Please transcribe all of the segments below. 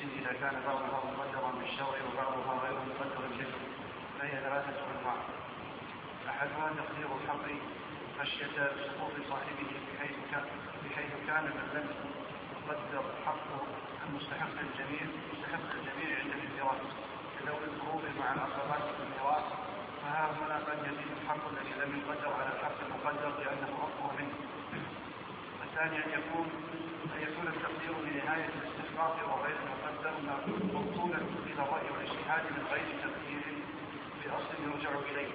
إذا كان بعضها مقدرا بالشرع وبعضها غير مقدر بالجسم فهي ثلاثة أنواع. أحدها تقدير الحق خشية سقوط صاحبه بحيث كان بحيث كان من لم يقدر حقه المستحق الجميع مستحق الجميع عند الانفراد. كذوي الفروض مع العصبات في فها هنا قد يزيد الحق الذي لم يقدر على الحق المقدر لأنه أقوى منه. الثاني أن يكون أن يكون التقدير بنهاية الاستحقاق وغير المقدر مقتولا إلى الرأي والاجتهاد من غير تقدير بأصل يرجع إليه.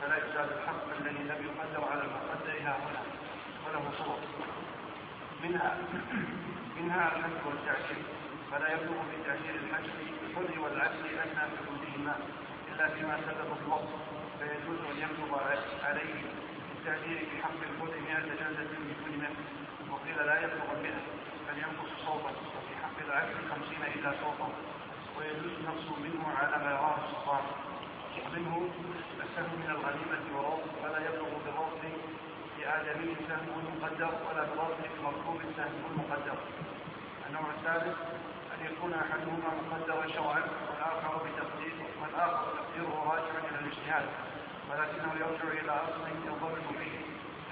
فلا يزال الحق الذي لم يقدر على المقدر ها هنا وله صور منها منها الحج والتعجيل فلا يبلغ في تعجيل الحج الحر والعدل أدنى حدودهما إلا فيما سبب الوقت فيجوز أن يبلغ عليه التعجيل في حق الحر مئة جلدة من كل مثل وقيل لا يبلغ المئة بل ينقص صوتا وفي حق العدل خمسين إلا صوتا ويجوز نقص منه على ما يراه السلطان ومنه السهم من الغنيمة وروض فلا يبلغ بروض لآدمي سهم مقدر ولا بروض لمركوب سهم مقدر النوع الثالث أن يكون أحدهما مقدرا شرعا والآخر بتقدير والآخر تقديره راجعا إلى الاجتهاد ولكنه يرجع إلى أصل ينضبط فيه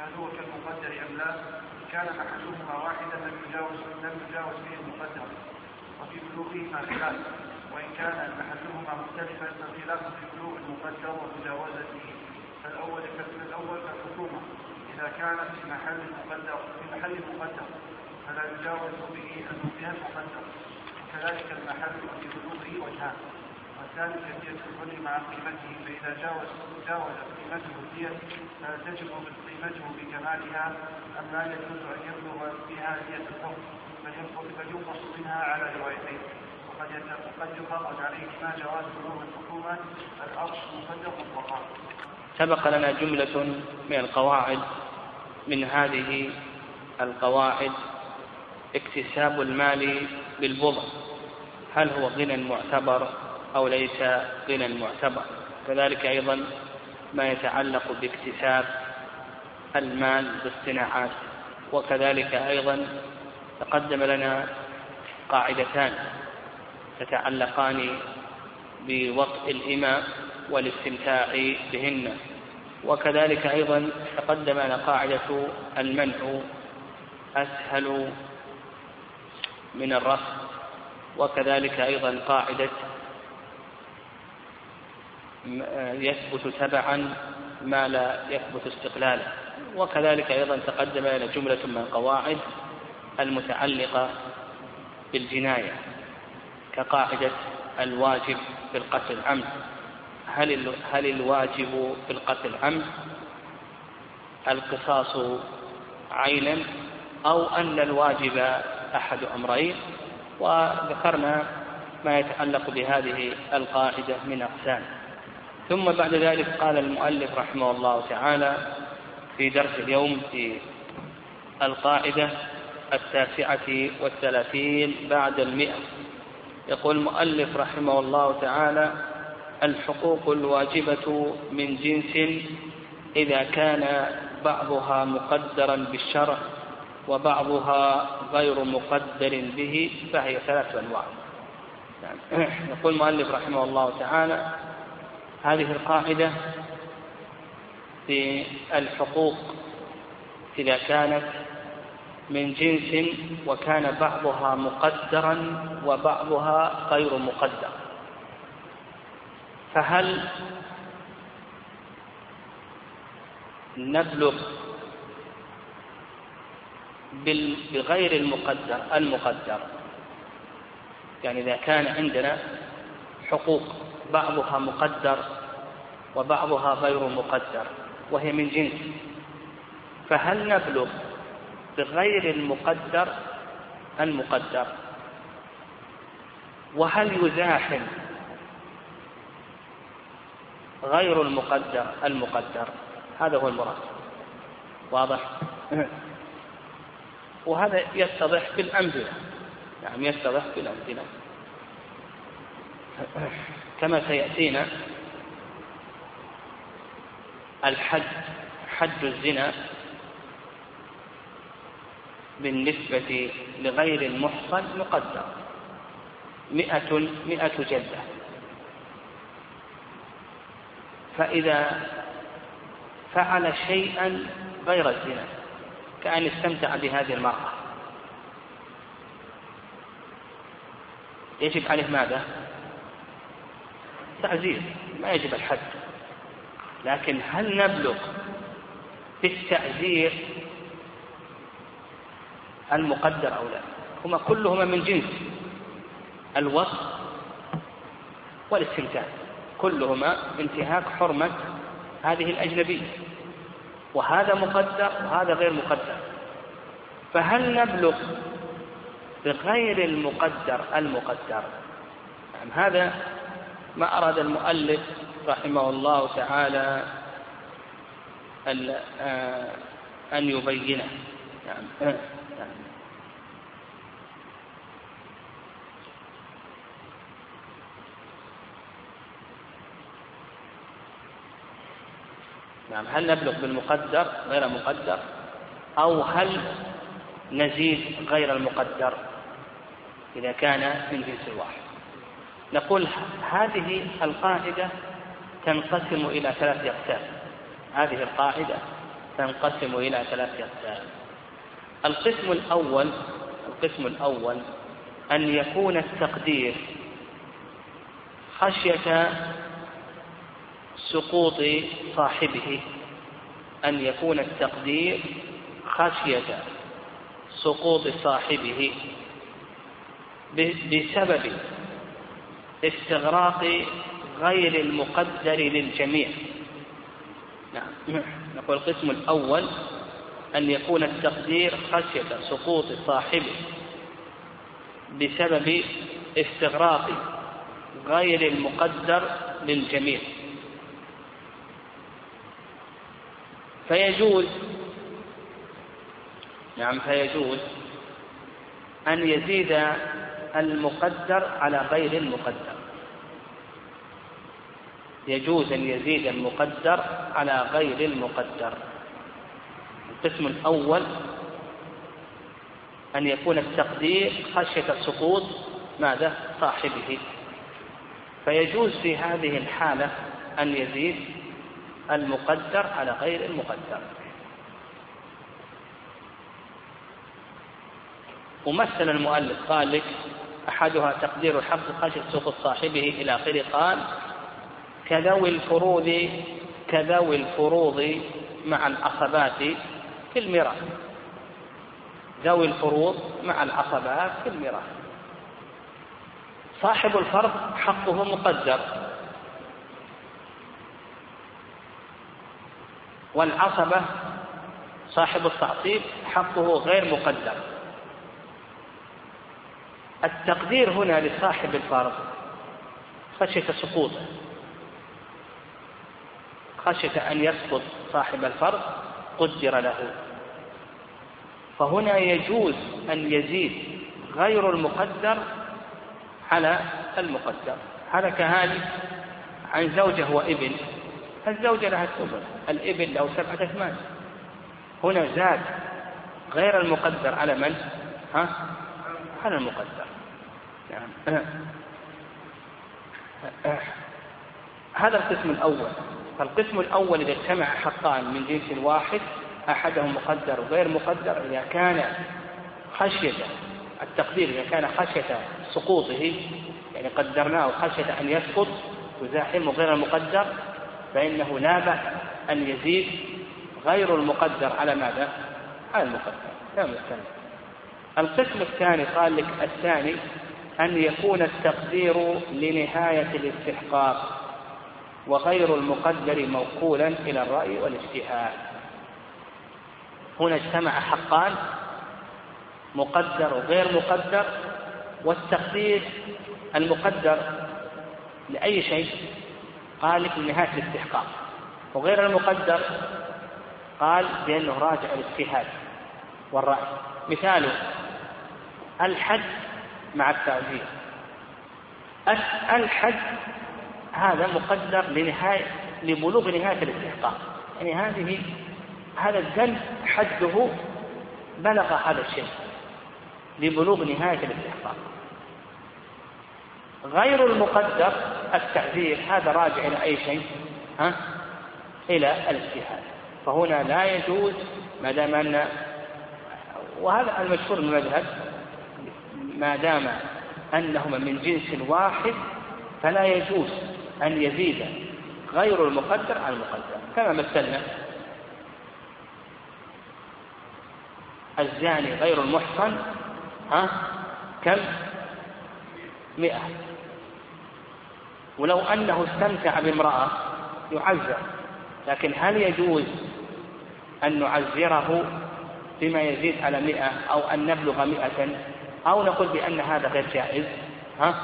هل هو كالمقدر أم لا؟ كان أحدهما واحدا لم يجاوز لم يجاوز به المقدر وفي بلوغهما خلاف. وإن كان أحدهما مختلفا فالخلاف في بلوغ المقدر ومجاوزته. فالأول فالأول كالحكومة. إذا كانت في محل مقدر في محل مقدر فلا يجاوز به المقدر وكذلك المحل في بلوغه وجهان. والثاني كثير الكل مع قيمته فإذا جاوز جاوز قيمته الدية فلا تجب قيمته بكمالها أم لا يجوز أن يبلغ بها دية الحكم فينقص منها على روايتين. وقد قد يخرج عليه ما جواز بلوغ الحكومة الأرش مقدر مطلقا سبق لنا جملة من القواعد من هذه القواعد اكتساب المال بالبضع هل هو غنى معتبر؟ أو ليس غنى معتبر كذلك أيضا ما يتعلق باكتساب المال بالصناعات وكذلك أيضا تقدم لنا قاعدتان تتعلقان بوطء الإماء والاستمتاع بهن. وكذلك أيضا تقدم لنا قاعدة المنع أسهل من الرفع وكذلك أيضا قاعدة يثبت تبعا ما لا يثبت استقلالا وكذلك أيضا تقدم لنا جملة من القواعد المتعلقة بالجناية كقاعدة الواجب في القتل عمد هل هل الواجب في القتل عمد القصاص عينا أو أن الواجب أحد أمرين؟ وذكرنا ما يتعلق بهذه القاعدة من أقسام. ثم بعد ذلك قال المؤلف رحمه الله تعالى في درس اليوم في القاعدة التاسعة والثلاثين بعد المئة. يقول المؤلف رحمه الله تعالى الحقوق الواجبة من جنس إذا كان بعضها مقدرا بالشرع وبعضها غير مقدر به فهي ثلاث أنواع. يقول المؤلف رحمه الله تعالى هذه القاعدة في الحقوق إذا كانت من جنس وكان بعضها مقدرا وبعضها غير مقدر. فهل نبلغ بغير المقدر المقدر؟ يعني إذا كان عندنا حقوق بعضها مقدر وبعضها غير مقدر وهي من جنس. فهل نبلغ بغير المقدر المقدر؟ وهل يزاحم غير المقدر المقدر؟ هذا هو المراد. واضح؟ وهذا يتضح بالأمثلة نعم يتضح بالأمثلة كما سيأتينا الحد حد الزنا بالنسبة لغير المحصن مقدر. مئة مئة جلدة. فإذا فعل شيئا غير الزنا كأن استمتع بهذه المرأة. يجب عليه ماذا؟ تعزير ما يجب الحد. لكن هل نبلغ في المقدر أو لا؟ هما كلهما من جنس الوصف والاستمتاع. كلهما انتهاك حرمة هذه الأجنبية. وهذا مقدر وهذا غير مقدر. فهل نبلغ بغير المقدر المقدر؟ يعني هذا ما أراد المؤلف رحمه الله تعالى آه، أن يبينه. يعني نعم. هل نبلغ بالمقدر غير مقدر أو هل نزيد غير المقدر إذا كان من جنس واحد؟ نقول هذه القاعدة تنقسم إلى ثلاث أقسام. هذه القاعدة تنقسم إلى ثلاث أقسام. القسم الأول القسم الأول أن يكون التقدير خشية سقوط صاحبه أن يكون التقدير خشية سقوط صاحبه بسبب استغراق غير المقدر للجميع. نعم. نقول القسم الأول أن يكون التقدير خشية سقوط صاحبه بسبب استغراق غير المقدر للجميع. فيجوز نعم فيجوز أن يزيد المقدر على غير المقدر. يجوز أن يزيد المقدر على غير المقدر. القسم الأول أن يكون التقدير خشية سقوط ماذا؟ صاحبه. فيجوز في هذه الحالة أن يزيد المقدر على غير المقدر. ومثل المؤلف قال لك أحدها تقدير الحق خشية سقوط صاحبه إلى آخره قال كذوي الفروض كذوي الفروض مع العصبات في الميراث. ذوي الفروض مع العصبات في الميراث. صاحب الفرض حقه مقدر. والعصبة صاحب التعصيب حقه غير مقدر. التقدير هنا لصاحب الفرض خشية سقوطه. خشية أن يسقط صاحب الفرض قدر له. فهنا يجوز أن يزيد غير المقدر على المقدر. هلك هالك عن زوجة وابن الزوجة لها الثمن الابن له سبعة أثمان. هنا زاد غير المقدر على من؟ ها؟ على المقدر. يعني هذا القسم الأول. فالقسم الأول إذا اجتمع حقان من جنس واحد أحدهم مقدر وغير مقدر إذا كان خشية التقدير إذا كان خشية سقوطه يعني قدرناه خشية أن يسقط يزاحمه غير المقدر فإنه لا بأس أن يزيد غير المقدر على ماذا؟ على المقدر. لا مستند. القسم الثاني قال لك الثاني أن يكون التقدير لنهاية الاستحقاق. وغير المقدر موكولا إلى الرأي والاجتهاد. هنا اجتمع حقان مقدر وغير مقدر والتقدير المقدر لأي شيء قال لك نهاية الاستحقاق. وغير المقدر قال بأنه راجع الاجتهاد والرأي. مثاله الحد مع التعزير الحد هذا مقدر لنهاية لبلوغ نهاية الاستحقاق. يعني هذه هذا الذنب حده بلغ هذا الشيء. لبلوغ نهاية الاستحقاق. غير المقدر التعذير هذا راجع إلى أي شيء؟ ها؟ إلى الاجتهاد. فهنا لا يجوز ما دام أن وهذا المشهور من المذهب ما دام أنهما من جنس واحد فلا يجوز أن يزيد غير المقدر عن المقدر. كما مثلنا الزاني غير المحصن ها؟ كم؟ مئة. ولو أنه استمتع بامرأة يعذر لكن هل يجوز أن نعذره بما يزيد على مئة أو أن نبلغ مئة؟ أو نقول بأن هذا غير جائز ها؟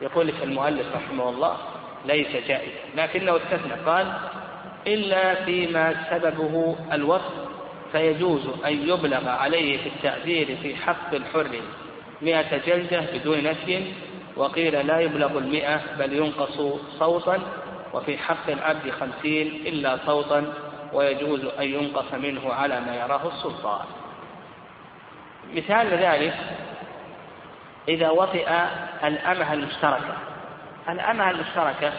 يقول لك المؤلف رحمه الله ليس جائز لكنه استثنى. قال إلا فيما سببه الوصف فيجوز أن يبلغ عليه في التعذير في حق الحر مئة جلدة بدون نسي وقيل لا يبلغ المئة بل ينقص صوتا وفي حق العبد خمسين إلا صوتا ويجوز أن ينقص منه على ما يراه السلطان. مثال ذلك إذا وطئ الأمة المشتركة الأمة المشتركة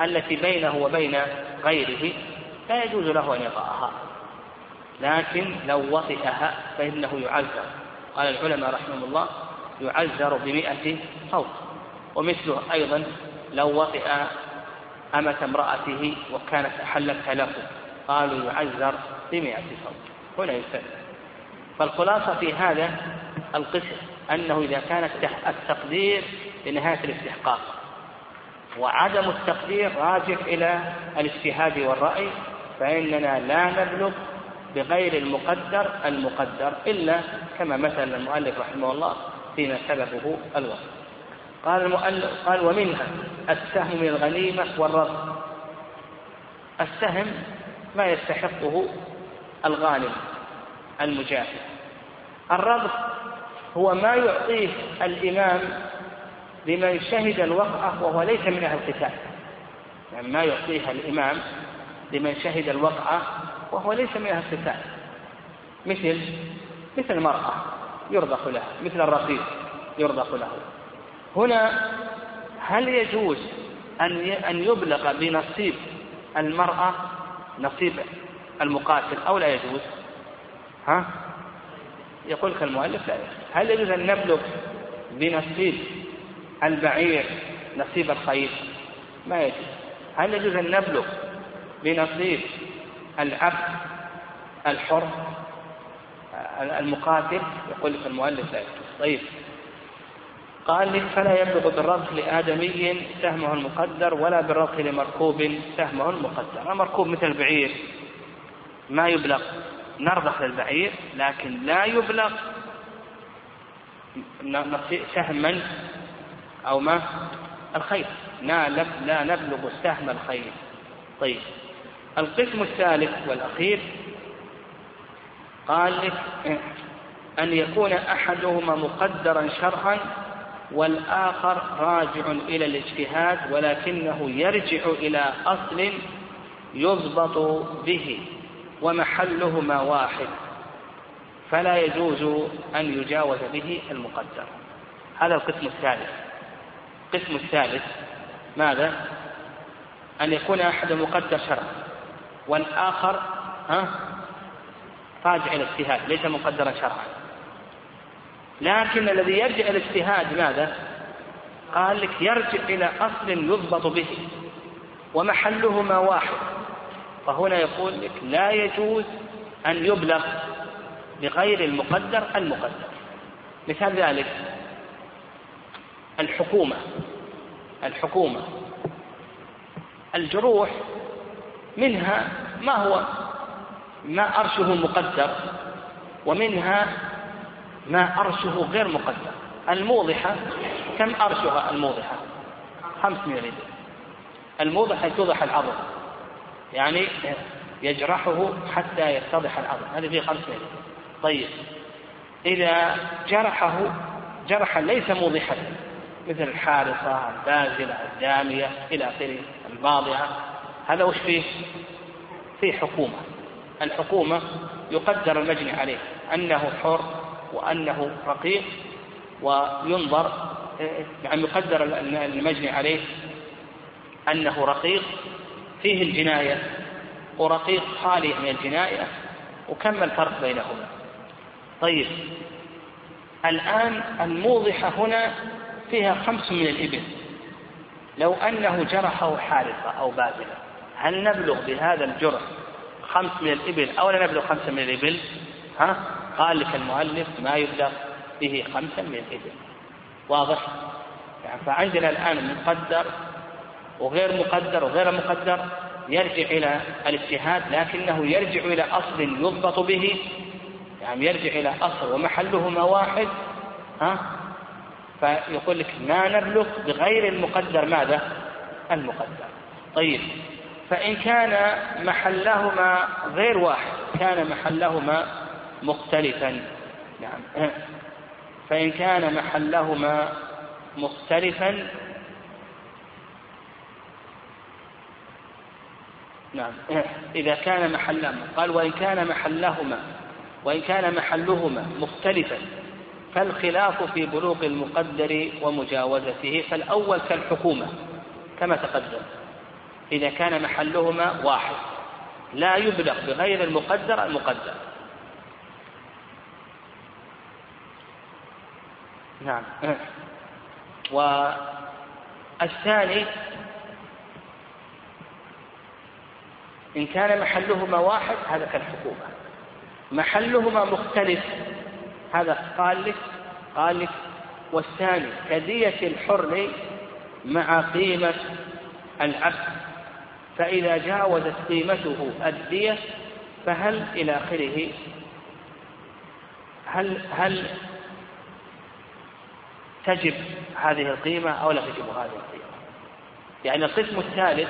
التي بينه وبين غيره لا يجوز له أن يطأها لكن لو وطئها فإنه يعذر. قال العلماء رحمهم الله يعذر بمئة صوت. ومثله أيضا لو وطئ أمة امرأته وكانت أحلتها له قالوا يعذر بمئة صوت. هنا يستثنى فالخلاصة في هذا القسم أنه إذا كان التقدير لنهاية الاستحقاق. وعدم التقدير راجع إلى الاجتهاد والرأي فإننا لا نبلغ بغير المقدر المقدر إلا كما مثل المؤلف رحمه الله فيما سببه الوصف. قال المؤلف قال ومنها السهم من الغنيمة والرد السهم ما يستحقه الغانم المجاهد. الربط هو ما يعطيه الإمام لمن شهد الوقعة وهو ليس من أهل القتال يعني ما يعطيها الإمام لمن شهد الوقعة وهو ليس من أهل القتال مثل مثل المرأة يرضخ لها مثل الرقيق يرضخ له هنا هل يجوز أن أن يبلغ بنصيب المرأة نصيب المقاتل أو لا يجوز؟ ها؟ يقول لك المؤلف لا يجوز هل يجوز أن نبلغ بنصيب البعير نصيب الخيل؟ ما يجوز. هل يجوز أن نبلغ بنصيب العبد الحر المقاتل؟ يقول لك المؤلف لا يجوز. طيب. قال لك فلا يبلغ بالربط لآدمي سهمه المقدر ولا بالربط لمركوب سهمه المقدر. المركوب مثل البعير ما يبلغ. نرضخ للبعير لكن لا يبلغ سهم من أو ما؟ الخير. لا نبلغ سهم الخير. طيب. القسم الثالث والأخير قال لك أن يكون أحدهما مقدرا شرعا والآخر راجع إلى الاجتهاد ولكنه يرجع إلى أصل يضبط به ومحلهما واحد. فلا يجوز أن يجاوز به المقدر. هذا القسم الثالث. القسم الثالث ماذا؟ أن يكون أحد مقدر شرعا والآخر ها راجع إلى الاجتهاد ليس مقدرا شرعا لكن الذي يرجع إلى الاجتهاد ماذا؟ قال لك يرجع إلى أصل يضبط به ومحلهما واحد فهنا يقول لك لا يجوز أن يبلغ بغير المقدر المقدر مثال ذلك الحكومة الحكومة. الجروح منها ما هو؟ ما أرشه مقدر ومنها ما أرشه غير مقدر. الموضحة كم أرشها الموضحة؟ خمس مليلتر الموضحة توضح العظم يعني يجرحه حتى يتضح العظم هذه فيه خمس مليلتر طيب إذا جرحه جرحا ليس موضحا. مثل الحارصة البازلة الدامية إلى آخره الباضعة. هذا وش فيه؟ فيه حكومة. الحكومة يقدر المجني عليه أنه حر وأنه رقيق وينظر يعني يقدر المجني عليه أنه رقيق. فيه الجناية ورقيق خالي من الجناية وكم الفرق بينهما؟ طيب الآن الموضحة هنا فيها خمس من الإبل. لو أنه جرحه حارثة أو باذلة هل نبلغ بهذا الجرح خمس من الإبل أو لا نبلغ خمسة من الإبل؟ ها؟ قال لك المؤلف ما يبلغ به خمسة من الإبل. واضح؟ يعني فعندنا الآن مقدر وغير مقدر وغير مقدر يرجع إلى الاجتهاد لكنه يرجع إلى أصل يضبط به. يعني يرجع إلى أصل ومحلهما واحد ها؟ فيقول لك ما نبلغ بغير المقدر ماذا؟ المقدر. طيب فإن كان محلهما غير واحد كان محلهما مختلفا. نعم. فإن كان محلهما مختلفا نعم. إذا كان محلهما قال وإن كان محلهما وإن كان محلهما مختلفا فالخلاف في بلوغ المقدر ومجاوزته فالأول كالحكومة كما تقدم. إذا كان محلهما واحد لا يبلغ بغير المقدر المقدر. نعم. والثاني إن كان محلهما واحد هذا كالحكومة. محلهما مختلف. هذا قال لك قال لك والثاني كدية الحر مع قيمة العبد فإذا جاوزت قيمته الدية فهل إلى آخره؟ هل هل تجب هذه القيمة أو لا تجب هذه القيمة؟ يعني القسم الثالث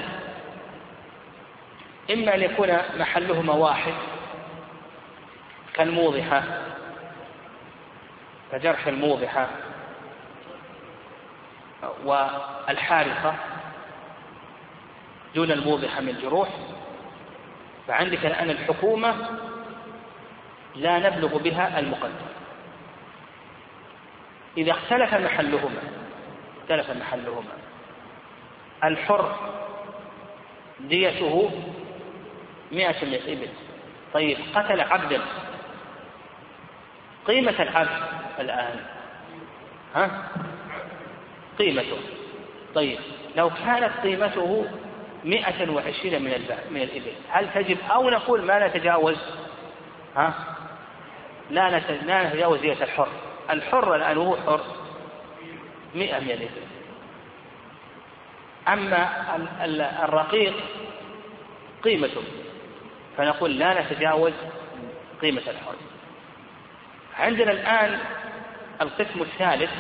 إما أن يكون محلهما واحد كالموضحة كجرح الموضحة. والحارقة دون الموضحة من الجروح فعندك الآن الحكومة لا نبلغ بها المقدم إذا اختلف محلهما اختلف محلهما. الحر ديته مئة من الإبل طيب قتل عبدا قيمة العبد الآن. ها؟ قيمته. طيب لو كانت قيمته مئة وعشرين من من الإبل هل تجب أو نقول ما نتجاوز؟ ها؟ لا نتجاوز دية الحر. الحر الآن هو حر مئة من الإبل. أما الرقيق قيمته. فنقول لا نتجاوز قيمة الحر. عندنا الآن القسم الثالث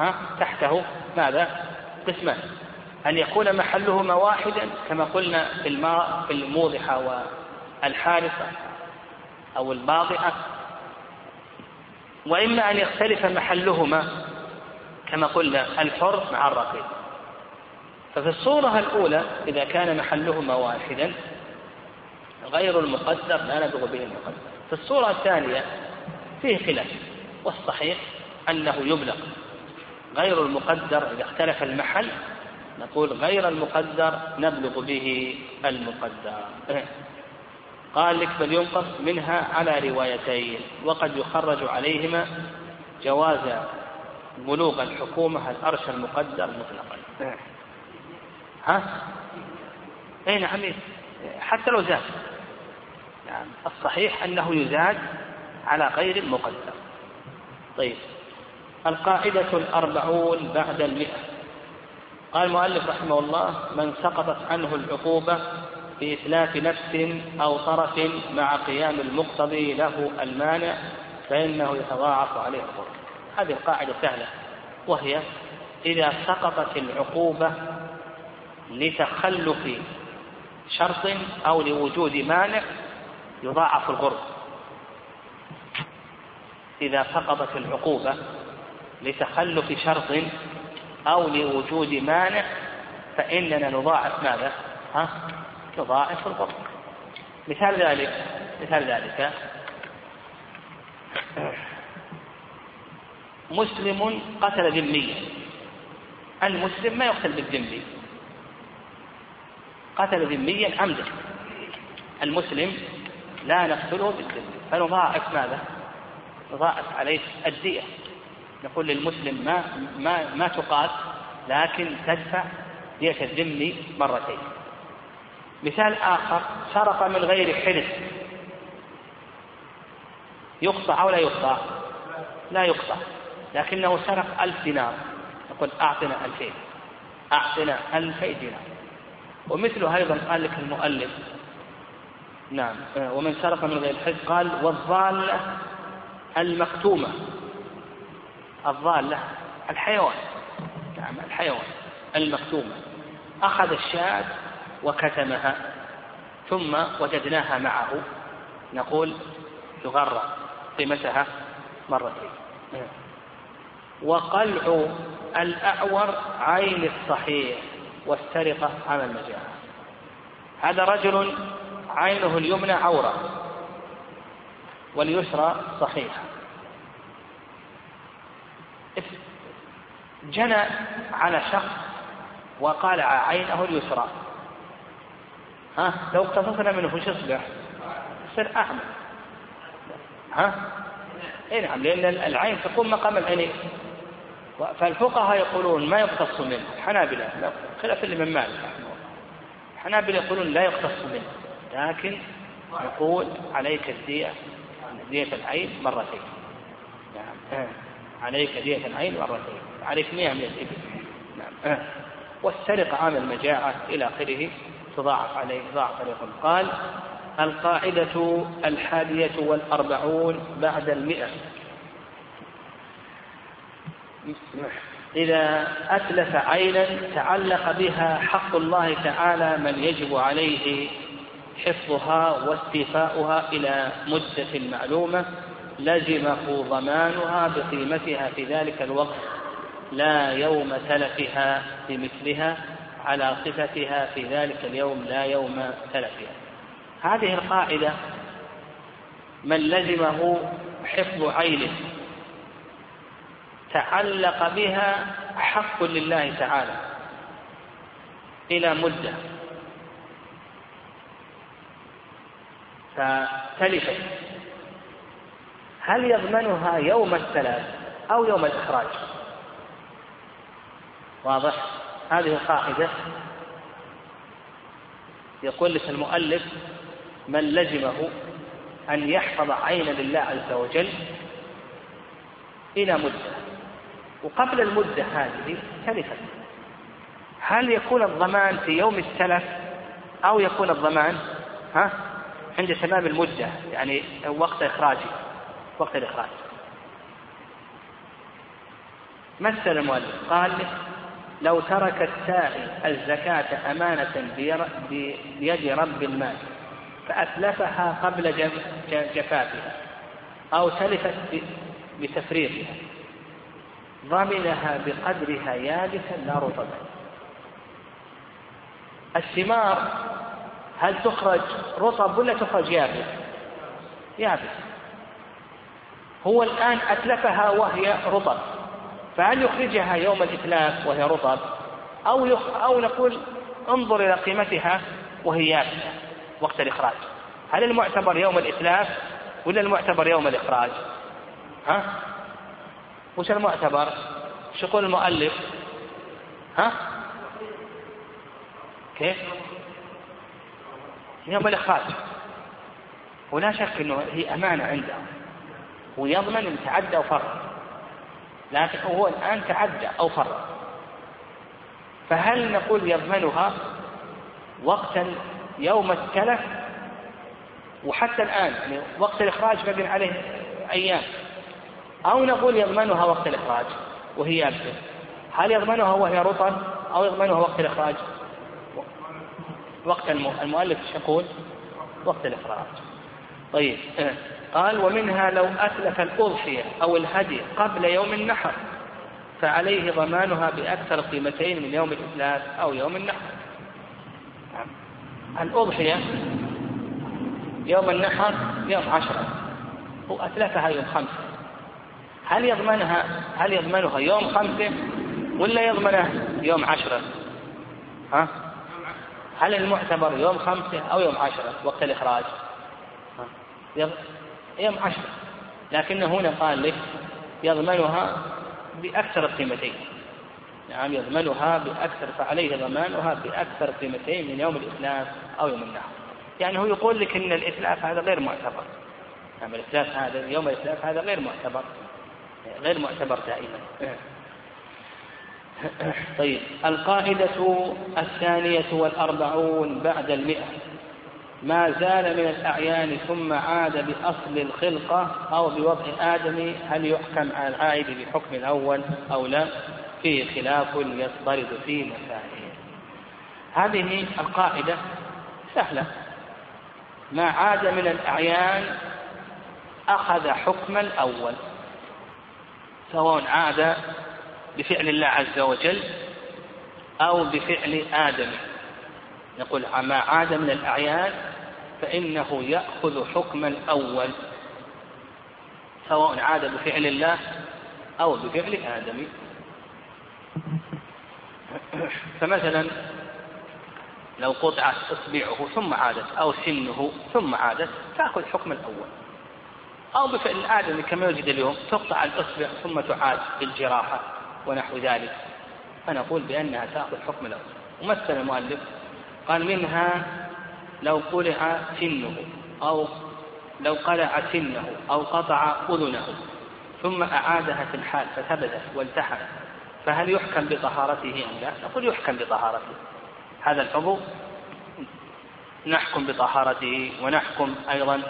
ها تحته ماذا؟ قسمان. أن يكون محلهما واحدا كما قلنا في الماء في الموضحة والحارثة أو الباضعة وإما أن يختلف محلهما كما قلنا الحر مع الرقيق. ففي الصورة الأولى إذا كان محلهما واحدا غير المقدر لا نبغ به المقدر. في الصورة الثانية فيه خلاف والصحيح أنه يبلغ غير المقدر إذا اختلف المحل نقول غير المقدر نبلغ به المقدر. قال لك بل ينقص منها على روايتين وقد يخرج عليهما جواز بلوغ الحكومة الأرش المقدر مطلقا. ها؟ أي نعم حتى لو زاد. يعني الصحيح أنه يزاد على غير المقدر طيب. القاعدة الأربعون بعد المئة. قال المؤلف رحمه الله من سقطت عنه العقوبة بإتلاف نفس أو طرف مع قيام المقتضي له المانع فإنه يتضاعف عليه الضر هذه القاعدة سهلة. وهي إذا سقطت العقوبة لتخلف شرط أو لوجود مانع يضاعف الغرب إذا سقطت العقوبة لتخلف شرط أو لوجود مانع فإننا نضاعف ماذا؟ ها؟ نضاعف الغرب مثال ذلك مثال ذلك مسلم قتل ذميا المسلم ما يقتل بالذمي قتل ذميا عمدا المسلم لا نقتله بالذمي فنضاعف ماذا؟ نضاعف عليه الدية. نقول للمسلم ما ما ما تقاتل لكن تدفع دية الذمي مرتين. مثال آخر سرق من غير حلف. يقطع أو لا يقطع لا يقطع لكنه سرق ألف دينار. يقول أعطنا ألفين. أعطنا ألفي دينار. ومثله أيضا قال لك المؤلف. نعم. ومن سرق من غير حلف قال والضالة المكتومة الضالة الحيوان. نعم الحيوان. المكتومة أخذ الشاة وكتمها ثم وجدناها معه. نقول يغرى قيمتها مرتين. وقلع الأعور عين الصحيح والسرقة على المجاعة. هذا رجل عينه اليمنى عورة. واليسرى صحيحة جنى على شخص وقالع عينه اليسرى. ها؟ لو اقتصصنا منه وش يصبح؟ يصير أعمى ها؟ اي نعم لأن العين تقوم مقام العينين فالفقهاء يقولون ما يقتص منه. الحنابلة خلاف من مالك الحنابلة يقولون لا يقتص منه لكن نقول عليك الدية. دية العين مرتين. نعم. آه. عليك دية العين مرتين. عليك مئة من الإبل. نعم. آه. والسرقة عام المجاعة إلى آخره تضاعف عليه ضعف عليه. قال القاعدة الحادية والأربعون بعد المئة. إذا أتلف عينا تعلق بها حق الله تعالى من يجب عليه حفظها واستيفاؤها إلى مدة معلومة لزمه ضمانها بقيمتها في ذلك الوقت لا يوم تلفها بمثلها على صفتها في ذلك اليوم لا يوم تلفها. هذه القاعدة من لزمه حفظ عينه تعلق بها حق لله تعالى إلى مدة. فتلفت هل يضمنها يوم التلف أو يوم الإخراج؟ واضح. هذه القاعدة. يقول لك المؤلف من لزمه أن يحفظ عينا لله عز وجل إلى مدة. وقبل المدة هذه تلفت هل يكون الضمان في يوم التلف أو يكون الضمان؟ ها؟ عند تمام المدة يعني وقت إخراجه وقت الإخراج. مثل المؤلف قال لو ترك الساعي الزكاة أمانة بيد رب المال فأتلفها قبل جفافها أو تلفت بتفريغها ضمنها بقدرها يابسا لا رطبا الثمار هل تخرج رطب ولا تخرج يابس؟ يابس. هو الآن أتلفها وهي رطب. فهل يخرجها يوم الإتلاف وهي رطب؟ أو يخ... أو نقول انظر إلى قيمتها وهي يابسة. وقت الإخراج. هل المعتبر يوم الإتلاف ولا المعتبر يوم الإخراج؟ ها؟ وش المعتبر؟ وش يقول المؤلف؟ ها؟ كيف؟ يوم الإخراج ولا شك أنه هي أمانة عنده ويضمن أن تعدى وفرط لكن هو الآن تعدى أو فرط فهل نقول يضمنها وقت يوم التلف؟ وحتى الآن يعني وقت الإخراج بقي عليه أيام. أو نقول يضمنها وقت الإخراج وهي يابسة هل يضمنها وهي رطب؟ أو يضمنها وقت الإخراج؟ وقت المؤلف يقول؟ وقت الإخراج. طيب قال ومنها لو أتلف الأضحية أو الهدي قبل يوم النحر فعليه ضمانها بأكثر قيمتين من يوم الإتلاف أو يوم النحر. الأضحية يوم النحر يوم عشرة هو أتلفها يوم خمسة. هل يضمنها هل يضمنها يوم خمسة ولا يضمنه يوم عشرة؟ ها؟ هل المعتبر يوم خمسة أو يوم عشرة؟ وقت الإخراج. يوم عشرة. لكنه هنا قال لك يضمنها بأكثر القيمتين. نعم يضمنها بأكثر فعليه ضمانها بأكثر قيمتين من يوم الإتلاف أو يوم النحر. يعني هو يقول لك أن الإتلاف هذا غير معتبر. نعم الإتلاف هذا يوم الإتلاف هذا غير معتبر. غير معتبر دائما. طيب القاعدة الثانية والأربعون بعد المئة. ما زال من الأعيان ثم عاد بأصل الخلقة أو بوضع آدم هل يحكم على العائد بحكم الأول أو لا؟ فيه خلاف يضطرد فيه مسائل. هذه القاعدة سهلة. ما عاد من الأعيان أخذ حكم الأول سواء عاد بفعل الله عز وجل أو بفعل آدم. نقول ما عاد من الأعيان فإنه يأخذ حكم الأول سواء عاد بفعل الله أو بفعل آدم. فمثلا لو قطعت إصبعه ثم عادت أو سنه ثم عادت تأخذ حكم الأول. أو بفعل الآدمي كما يوجد اليوم تقطع الإصبع ثم تعاد بالجراحة. ونحو ذلك. فنقول بأنها تأخذ حكم الأول ومثل المؤلف قال منها لو قلع سنه أو لو قلع سنه أو قطع أذنه ثم أعادها في الحال فثبتت والتحمت فهل يحكم بطهارته أم لا؟ نقول يحكم بطهارته. هذا العضو نحكم بطهارته ونحكم أيضا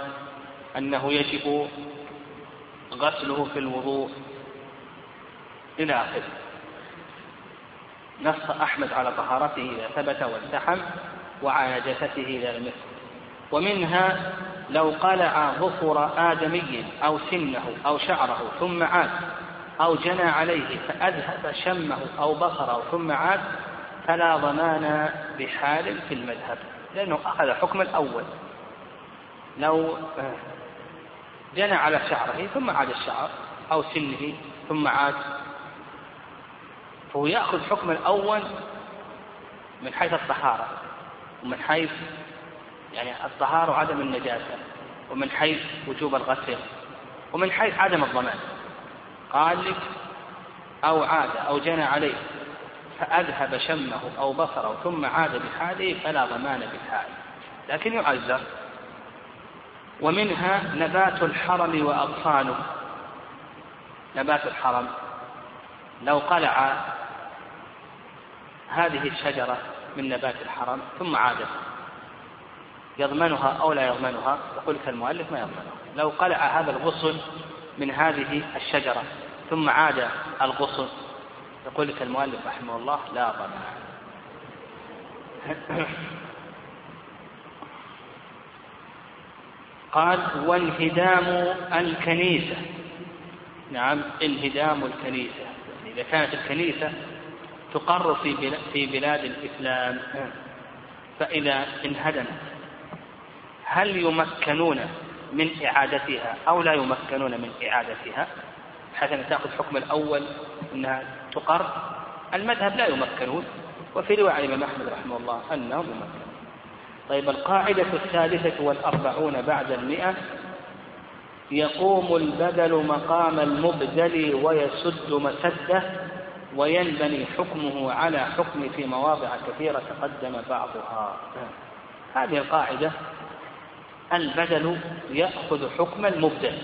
أنه يجب غسله في الوضوء. إلى آخره. نص أحمد على طهارته إذا ثبت والتحم وعلى جثته إذا لم ومنها لو قلع ظفر آدمي أو سنه أو شعره ثم عاد أو جنى عليه فأذهب شمه أو بصره ثم عاد فلا ضمان بحال في المذهب. لأنه أخذ حكم الأول. لو جنى على شعره ثم عاد الشعر أو سنه ثم عاد فهو يأخذ حكم الأول من حيث الطهارة ومن حيث يعني الطهارة وعدم النجاسة ومن حيث وجوب الغسل ومن حيث عدم الضمان. قال لك أو عاد أو جنى عليه فأذهب شمه أو بصره ثم عاد بحاله فلا ضمان بالحال. لكن يعذر. ومنها نبات الحرم وأغصانه نبات الحرم. لو قلع هذه الشجرة من نبات الحرم ثم عادت يضمنها أو لا يضمنها؟ يقول المؤلف ما يضمنها. لو قلع هذا الغصن من هذه الشجرة ثم عاد الغصن يقول لك المؤلف رحمه الله لا ضمان قال وانهدام الكنيسة. نعم انهدام الكنيسة. يعني إذا كانت الكنيسة تقر في في بلاد الإسلام. فإذا انهدمت هل يمكنون من إعادتها أو لا يمكنون من إعادتها؟ حتى تأخذ حكم الأول أنها تقر. المذهب لا يمكنون وفي رواية عن الإمام أحمد رحمه الله أنهم يمكنون طيب القاعدة الثالثة والأربعون بعد المئة يقوم البدل مقام المبدل ويسد مسده وينبني حكمه على حكم في مواضع كثيرة تقدم بعضها. هذه القاعدة البدل يأخذ حكم المبدل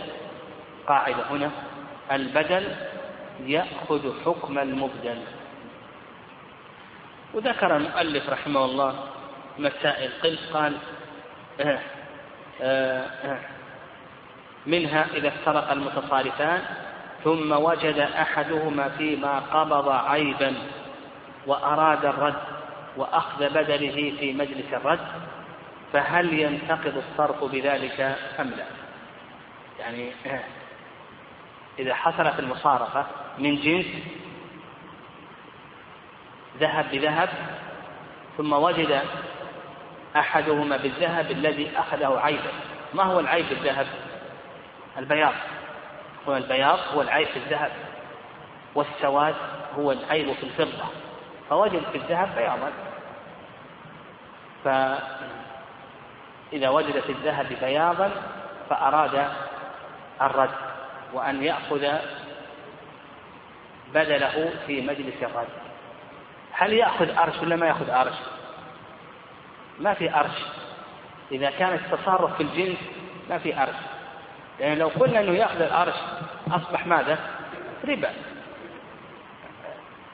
قاعدة هنا البدل يأخذ حكم المبدل وذكر المؤلف رحمه الله مسائل قل قال آه آه آه منها إذا افترق المتصارفان ثم وجد أحدهما فيما قبض عيبا وأراد الرد وأخذ بدله في مجلس الرد فهل ينتقض الصرف بذلك أم لا؟ يعني إذا حصلت المصارفة من جنس ذهب بذهب ثم وجد أحدهما بالذهب الذي أخذه عيبا ما هو العيب بالذهب؟ البياض. هو البياض هو العيب في الذهب والسواد هو العيب في الفضة. فوجد في الذهب بياضا. فإذا وجد في الذهب بياضا فأراد الرد وأن يأخذ بدله في مجلس الرد. هل يأخذ أرش ولا ما يأخذ أرش؟ ما في أرش. إذا كان التصرف في الجنس ما في أرش. لأن لو قلنا أنه يأخذ الأرش أصبح ماذا؟ ربا.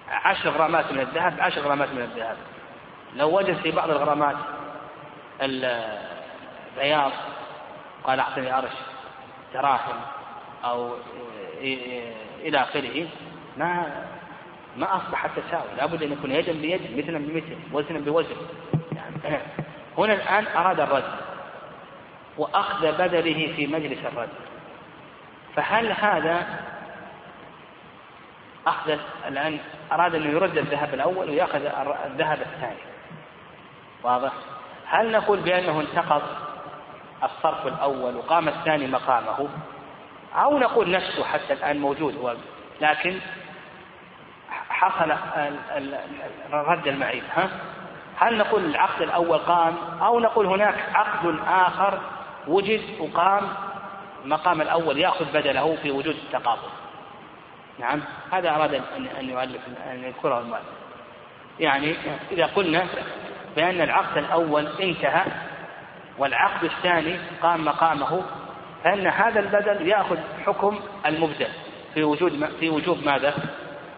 عشر غرامات من الذهب عشر غرامات من الذهب. لو وجد في بعض الغرامات البياض قال أعطني أرش دراهم أو إلى آخره ما ما أصبح التساوي. لابد أن يكون يدا بيد مثلا بمثل وزنا بوزن. يعني هنا الآن أراد الرد. وأخذ بدله في مجلس الرد فهل هذا أخذ الآن أراد أنه يرد الذهب الأول ويأخذ الذهب الثاني؟ واضح؟ هل نقول بأنه انتقض الصرف الأول وقام الثاني مقامه؟ أو نقول نفسه حتى الآن موجود هو لكن حصل رد المعيب ها؟ هل نقول العقد الأول قام أو نقول هناك عقد آخر وجد وقام مقام الأول يأخذ بدله في وجود التقابل نعم هذا أراد أن يؤلف أن يذكره المؤلف يعني إذا قلنا بأن العقد الأول انتهى والعقد الثاني قام مقامه فإن هذا البدل يأخذ حكم المبدل في وجود في وجوب ماذا؟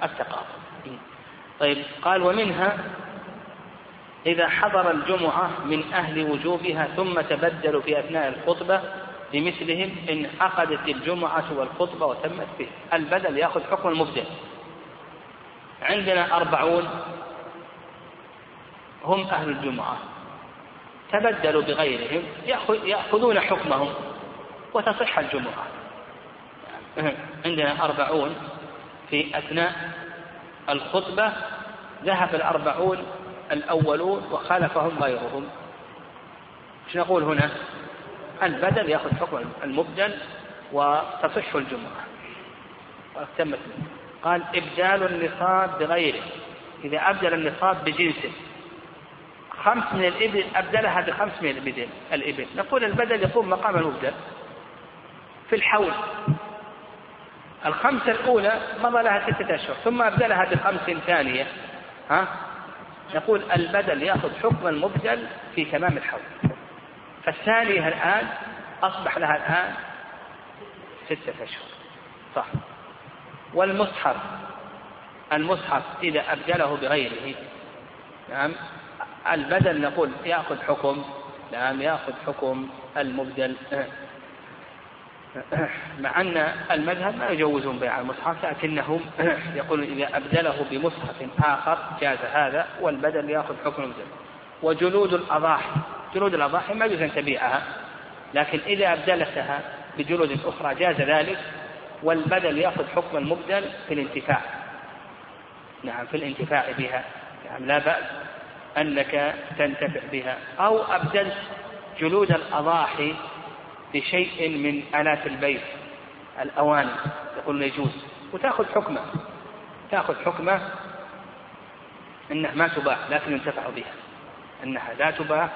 التقابل. طيب قال ومنها إذا حضر الجمعة من أهل وجوبها ثم تبدلوا في أثناء الخطبة بمثلهم إن عقدت الجمعة والخطبة وتمت به البدل يأخذ حكم المبدل عندنا أربعون هم أهل الجمعة. تبدلوا بغيرهم يأخذون حكمهم وتصح الجمعة. عندنا أربعون في أثناء الخطبة. ذهب الأربعون الأولون وخالفهم غيرهم. إيش نقول هنا؟ البدل يأخذ حكم المبدل وتصح الجمعة. وتمت قال إبدال النصاب بغيره. إذا أبدل النصاب بجنسه. خمس من الإبل أبدلها بخمس من الإبل الإبل. نقول البدل يقوم مقام المبدل. في الحول. الخمسة الأولى مضى لها ستة أشهر ثم أبدلها بخمس ثانية. ها؟ نقول البدل يأخذ حكم المبدل في تمام الحول. فالثانية الآن أصبح لها الآن ستة أشهر. صح. والمصحف المصحف إذا أبدله بغيره نعم البدل نقول يأخذ حكم نعم يأخذ حكم المبدل. مع أن المذهب ما يجوزون بيع المصحف لكنهم يقولون إذا أبدله بمصحف آخر جاز هذا والبدل يأخذ حكم المبدل وجلود الأضاحي جلود الأضاحي ما يجوز أن تبيعها لكن إذا أبدلتها بجلود أخرى جاز ذلك والبدل يأخذ حكم المبدل في الانتفاع. نعم في الانتفاع بها. نعم لا بأس أنك تنتفع بها. أو أبدلت جلود الأضاحي بشيء من آلات البيت الأواني يقول يجوز. وتأخذ حكمة تأخذ حكمة أنها ما تباع لكن ينتفع بها. أنها لا تباع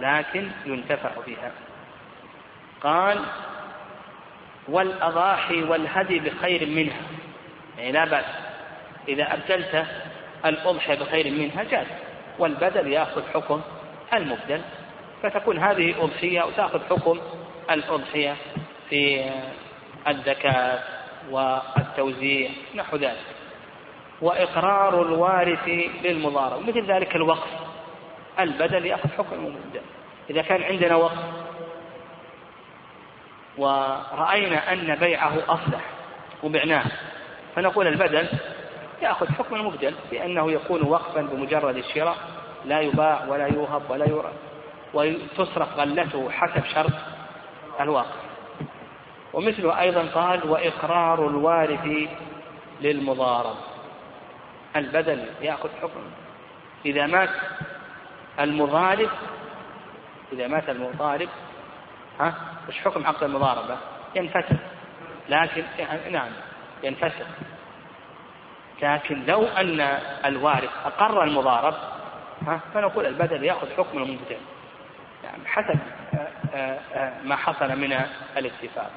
لكن ينتفع بها. قال والأضاحي والهدي بخير منها. يعني لا بأس إذا أبدلت الأضحية بخير منها جاز والبدل يأخذ حكم المبدل. فتكون هذه أضحية وتأخذ حكم الأضحية في الزكاة والتوزيع نحو ذلك. وإقرار الوارث للمضارب مثل ذلك الوقف البدل يأخذ حكم المبدل إذا كان عندنا وقف ورأينا أن بيعه أصلح وبعناه فنقول البدل يأخذ حكم المبدل بأنه يكون وقفا بمجرد الشراء لا يباع ولا يوهب ولا يرى وتصرف غلته حسب شرط الواقع. ومثله أيضا قال وإقرار الوارث للمضارب. البدل يأخذ حكم. إذا مات المضارب إذا مات المضارب ها؟ وش حكم عقد المضاربة؟ ينفسخ لكن نعم ينفسخ لكن لو أن الوارث أقر المضارب ها؟ فنقول البدل يأخذ حكم المبدل يعني حسب ما حصل من الاتفاق.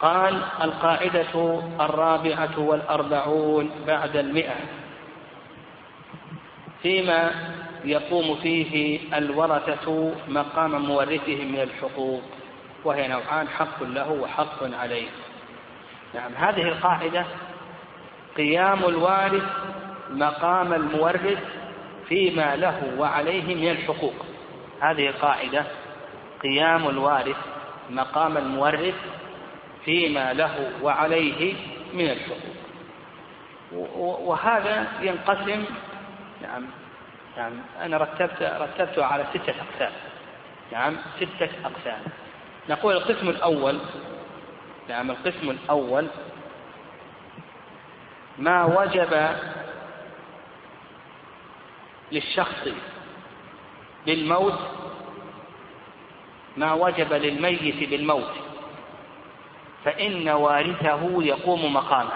قال القاعدة الرابعة والأربعون بعد المئة فيما يقوم فيه الورثة مقام مورثهم من الحقوق وهي نوعان حق له وحق عليه. نعم هذه القاعدة قيام الوارث مقام المورث فيما له وعليه من الحقوق. هذه قاعدة قيام الوارث مقام المورث فيما له وعليه من الحقوق. وهذا ينقسم نعم نعم أنا رتبت رتبته على ستة أقسام. نعم ستة أقسام. نقول القسم الأول نعم القسم الأول ما وجب للشخص بالموت ما وجب للميت بالموت فإن وارثه يقوم مقامه.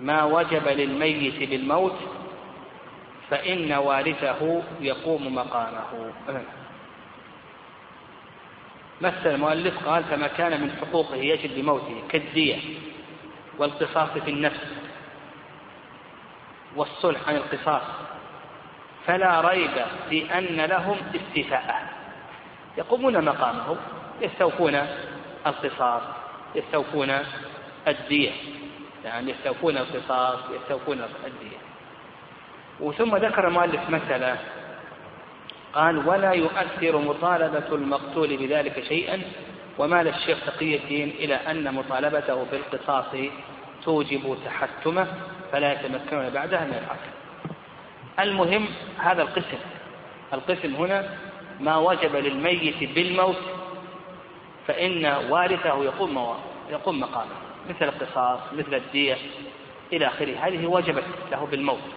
ما وجب للميت بالموت فإن وارثه يقوم مقامه. مثل المؤلف قال فما كان من حقوقه يجب بموته كالدية والقصاص في النفس والصلح عن القصاص. فلا ريب في أن لهم استيفاءه يقومون مقامه يستوفون القصاص يستوفون الدية. يعني يستوفون القصاص يستوفون الدية. وثم ذكر المؤلف مسألة قال ولا يؤثر مطالبة المقتول بذلك شيئا ومال الشيخ تقي الدين إلى أن مطالبته بالقصاص توجب تحتمه فلا يتمكنون بعدها من العقل المهم هذا القسم. القسم هنا ما وجب للميت بالموت فإن وارثه يقوم يقوم مقامه مثل القصاص مثل الدية إلى آخره. هذه وجبت له بالموت.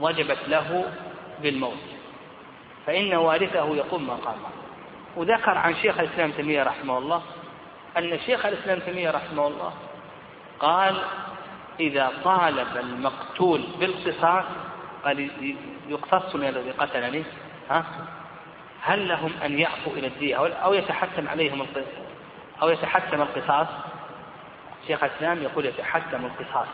وجبت له بالموت. فإن وارثه يقوم مقامه. وذكر عن شيخ الإسلام تيمية رحمه الله أن شيخ الإسلام تيمية رحمه الله قال إذا طالب المقتول بالقصاص قال يقتص من الذي قتلني ها؟ هل لهم أن يعفوا إلى الدية أو يتحتم عليهم أو يتحتم القصاص؟ شيخ الإسلام يقول يتحتم القصاص.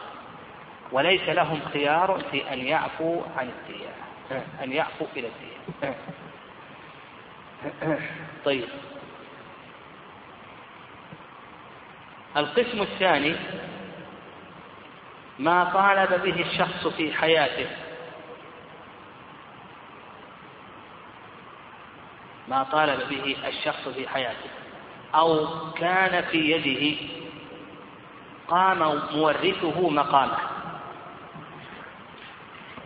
وليس لهم خيار في أن يعفوا عن الدية أن يعفوا إلى الدية طيب. القسم الثاني ما طالب به الشخص في حياته. ما طالب به الشخص في حياته. أو كان في يده قام مورثه مقامه.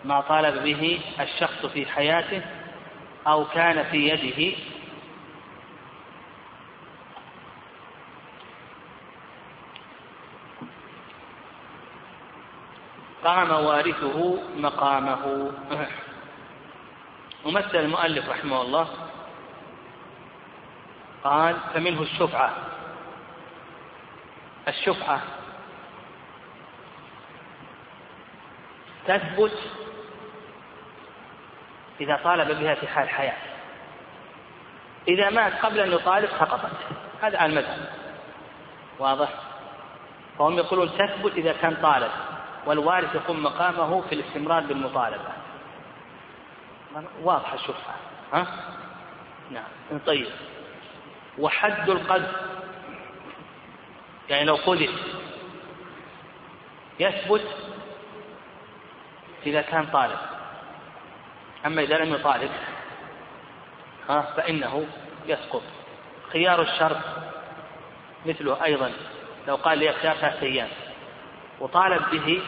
ما طالب به الشخص في حياته أو كان في يده قام وارثه مقامه. ومثل المؤلف رحمه الله قال فمنه الشفعة. الشفعة تثبت إذا طالب بها في حال حياة. إذا مات قبل أن يطالب سقطت. هذا المذهب. واضح؟ فهم يقولون تثبت إذا كان طالب. والوارث يقوم مقامه في الاستمرار بالمطالبة. واضحة الشفعة ها؟ نعم. طيب. وحد القذف. يعني لو قذف. يثبت إذا كان طالب. أما إذا لم يطالب ها فإنه يسقط. خيار الشرط مثله أيضا. لو قال لي ثلاثة أيام. وطالب به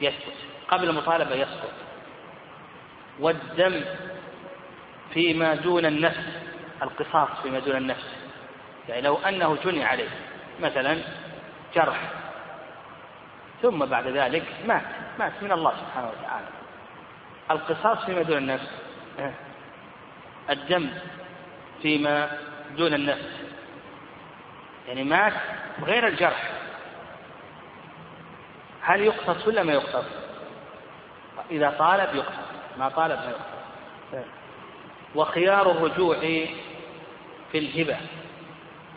يسقط قبل المطالبة يسقط والدم فيما دون النفس القصاص فيما دون النفس. يعني لو أنه جني عليه مثلا جرح ثم بعد ذلك مات مات من الله سبحانه وتعالى. القصاص فيما دون النفس الدم فيما دون النفس. يعني مات غير الجرح. هل يقتص ولا ما يقتص؟ إذا طالب يقتص ما طالب ما يقتص. وخيار الرجوع في الهبة.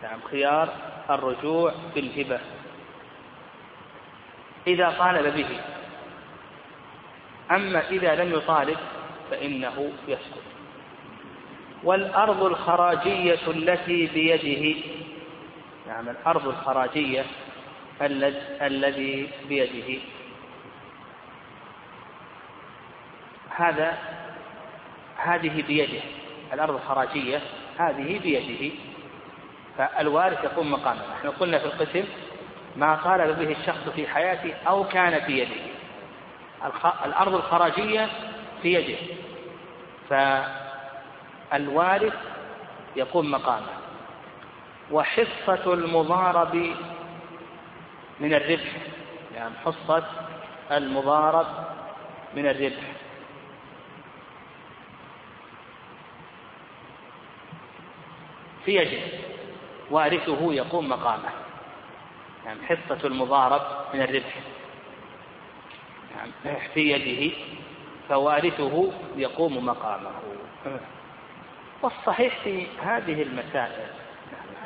نعم خيار الرجوع في الهبة. إذا طالب به. أما إذا لم يطالب فإنه يسكت. والأرض الخراجية التي بيده. نعم الأرض الخراجية الذي بيده. هذا هذه بيده. الأرض الخراجية هذه بيده. فالوارث يقوم مقامه. نحن قلنا في القسم ما طالب به الشخص في حياته أو كان في يده. الأرض الخراجية في يده. فالوارث يقوم مقامه. وحصة المضارب من الربح يعني حصة المضارب من الربح. في يده وارثه يقوم مقامه. يعني حصة المضارب من الربح. يعني في يده فوارثه يقوم مقامه. والصحيح في هذه المسائل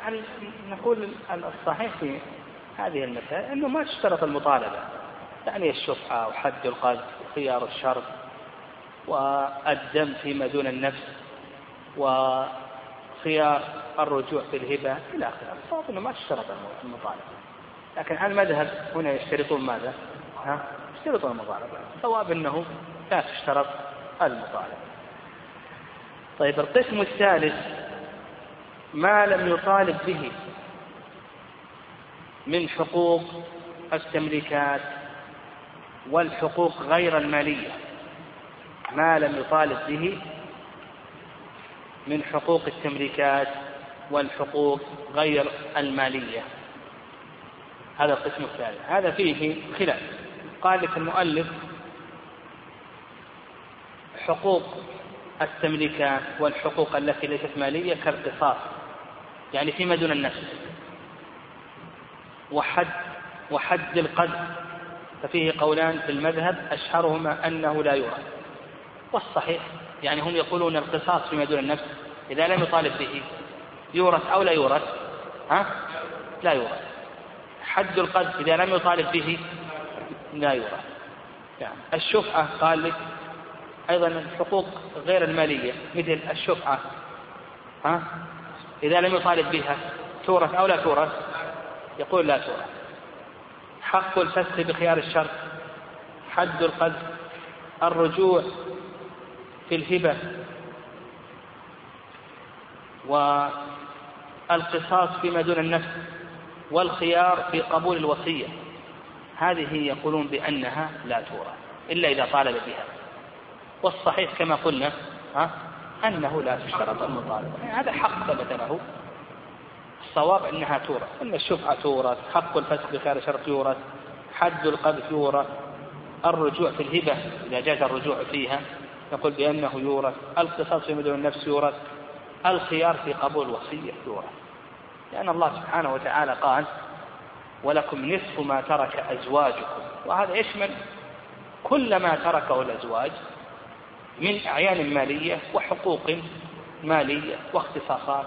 هل نقول الصحيح في هذه المسائل أنه ما تشترط المطالبة. يعني الشفعة وحد القذف وخيار الشرط والدم فيما دون النفس وخيار الرجوع في الهبة إلى آخره. الصواب أنه ما تشترط المطالبة. لكن المذهب هنا يشترطون ماذا؟ ها؟ يشترطون المطالبة. الصواب أنه لا تشترط المطالبة. طيب القسم الثالث ما لم يطالب به من حقوق التمليكات والحقوق غير المالية ما لم يطالب به من حقوق التمليكات والحقوق غير المالية. هذا القسم الثالث. هذا فيه خلاف. قال لك المؤلف حقوق التمليكات والحقوق التي ليست مالية كالقصاص يعني فيما دون النفس. وحد وحد القذف ففيه قولان في المذهب أشهرهما أنه لا يورث والصحيح يعني هم يقولون القصاص فيما دون النفس إذا لم يطالب به يورث أو لا يورث ها؟ لا يورث. حد القذف إذا لم يطالب به لا يورث. يعني الشفعة قال لك أيضا الحقوق غير المالية مثل الشفعة ها؟ إذا لم يطالب بها تورث أو لا تورث يقول لا تورث حق الفسخ بخيار الشرط حد القذف الرجوع في الهبة والقصاص فيما دون النفس والخيار في قبول الوصية. هذه يقولون بأنها لا تورث إلا إذا طالب بها. والصحيح كما قلنا ها أنه لا تشترط المطالبة. يعني هذا حق ثبت له. الصواب أنها تورث. أن الشفعة تورث حق الفسق بخير شرط يورث حد القذف يورث الرجوع في الهبة إذا جاز الرجوع فيها نقول بأنه يورث القصاص في مدن النفس يورث الخيار في قبول الوصية يورث. لأن الله سبحانه وتعالى قال ولكم نصف ما ترك أزواجكم. وهذا يشمل كل ما تركه الأزواج من أعيان مالية وحقوق مالية واختصاصات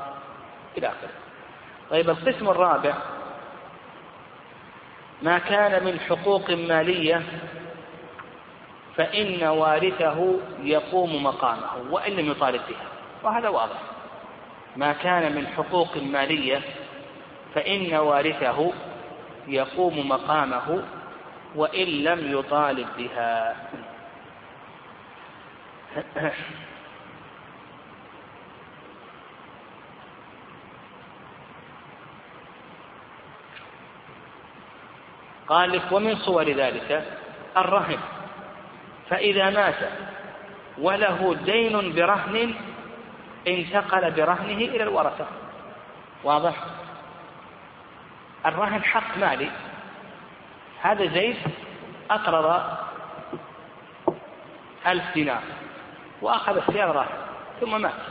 إلى آخره. طيب القسم الرابع. ما كان من حقوق مالية فإن وارثه يقوم مقامه وإن لم يطالب بها. وهذا واضح. ما كان من حقوق مالية فإن وارثه يقوم مقامه وإن لم يطالب بها. قال لك ومن صور ذلك الرهن. فإذا مات وله دين برهن انتقل برهنه إلى الورثة. واضح؟ الرهن حق مالي. هذا زيد أقرض ألف دينار وأخذ السيارة راهن ثم مات.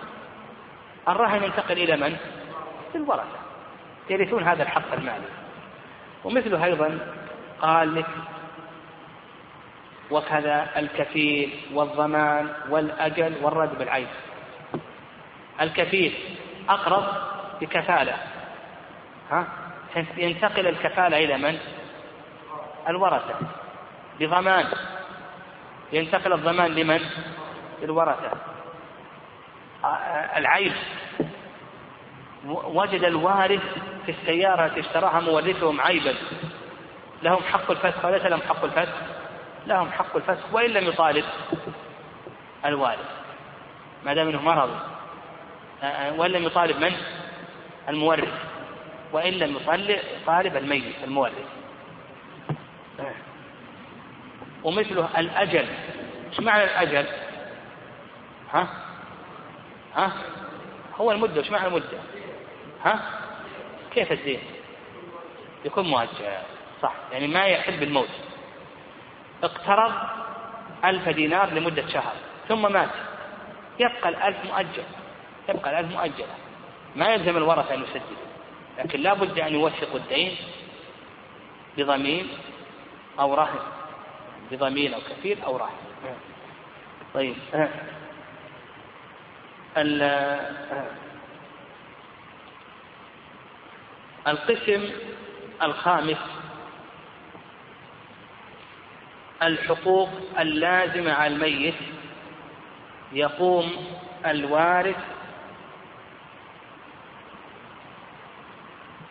الرهن ينتقل إلى من؟ للورثة يرثون هذا الحق المالي. ومثله أيضا قال وكذا الكفيل والضمان والأجل والرد بالعين. الكفيل أقرب بكفالة. ها؟ ينتقل الكفالة إلى من؟ الورثة. بضمان. ينتقل الضمان لمن؟ للورثة. العيب وجد الوارث في السيارة اشتراها مورثهم عيبا. لهم حق الفسخ وليس لهم حق الفسخ لهم حق الفسخ وإن لم يطالب الوارث ما دام إنه مرض وإن لم يطالب من؟ المورث وإن لم يطالب الميت المورث ومثله الأجل إيش معنى الأجل؟ ها؟ ها؟ هو المدة إيش معنى المدة؟ ها؟ كيف الدين؟ يكون مؤجل صح. يعني ما يحب الموت. اقترض ألف دينار لمدة شهر ثم مات. يبقى الألف مؤجل. يبقى الألف مؤجلة. ما يلزم الورثة أن يسددوا لكن لا بد أن يوثقوا الدين بضمين أو رهن. بضمين أو كفيل أو رهن. طيب. القسم الخامس الحقوق اللازمة على الميت يقوم الوارث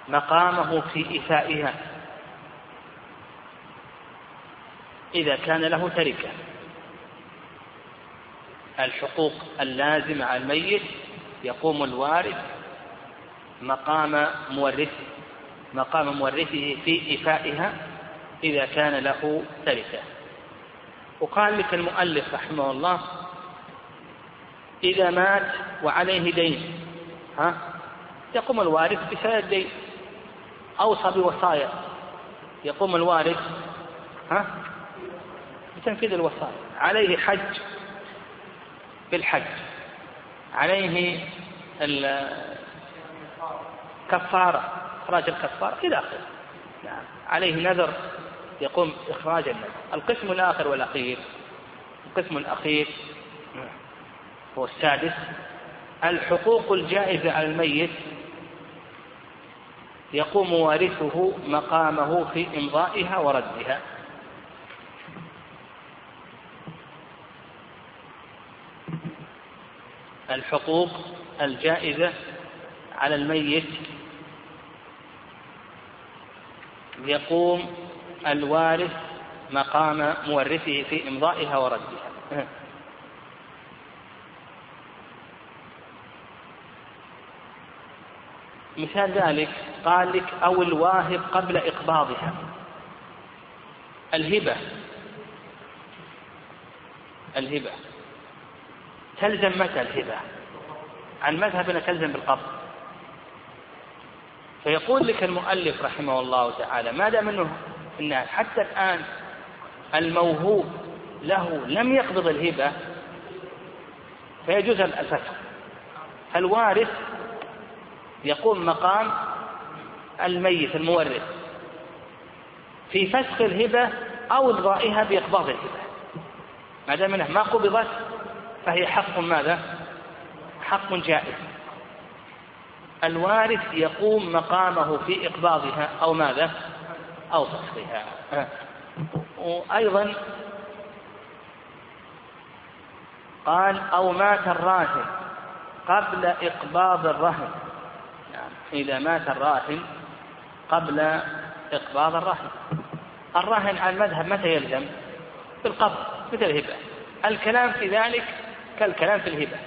مقامه في إفائها إذا كان له تركة. الحقوق اللازمة على الميت يقوم الوارث مقام مورثه مقام مورثه في إفائها إذا كان له تركة. وقال لك المؤلف رحمه الله إذا مات وعليه دين ها؟ يقوم الوارث بسداد الدين أوصى بوصايا. يقوم الوارث ها؟ بتنفيذ الوصايا. عليه حج بالحج. عليه الكفارة إخراج الكفارة إلى آخره. نعم. عليه نذر يقوم إخراج النذر القسم الآخر والأخير. القسم الأخير هو السادس. الحقوق الجائزة على الميت. يقوم وارثه مقامه في إمضائها وردها. الحقوق الجائزة على الميت. يقوم الوارث مقام مورثه في إمضائها وردها. مثال ذلك قال لك أو الواهب قبل إقباضها. الهبة. الهبة. تلزم متى الهبة؟ عن مذهبنا تلزم بالقبض. فيقول لك المؤلف رحمه الله تعالى ما دام الناس حتى الآن الموهوب له لم يقبض الهبة فيجوز الفسخ الوارث يقوم مقام الميت المورث في فسخ الهبة أو إلغائها بإقباض الهبة ما دام إنها ما قبضت فهي حق ماذا؟ حق جائز الوارث يقوم مقامه في إقباضها أو ماذا؟ أو فسخها وأيضا قال أو مات الراهن قبل إقباض الرهن. إذا مات الراهن قبل إقباض الرهن. الرهن على المذهب متى يلزم؟ بالقبض مثل الهبة. الكلام في ذلك كالكلام في الهبة.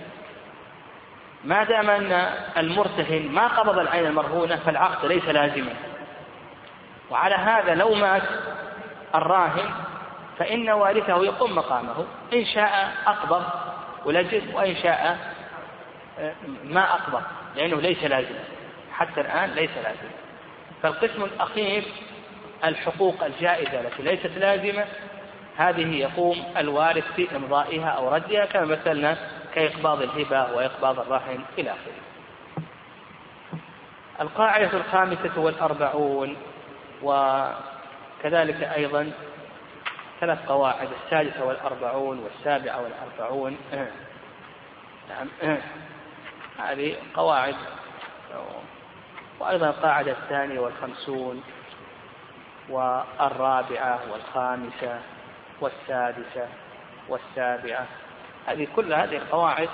ما دام أن المرتهن ما قبض العين المرهونة فالعقد ليس لازما. وعلى هذا لو مات الراهن فإن وارثه يقوم مقامه. إن شاء أقبض ولجد وإن شاء آه، ما أقبض لأنه ليس لازما حتى الآن ليس لازما فالقسم الأخير الحقوق الجائزة التي ليست لازمة هذه يقوم الوارث في إمضائها أو ردها كما مثلنا كإقباض الهبة وإقباض الرهن إلى آخره. القاعدة الخامسة والأربعون. وكذلك أيضا ثلاث قواعد السادسة والأربعون والسابعة والأربعون. نعم. هذه قواعد. وأيضا القاعدة الثانية والخمسون والرابعة والخامسة والسادسة والسابعة. هذه كل هذه القواعد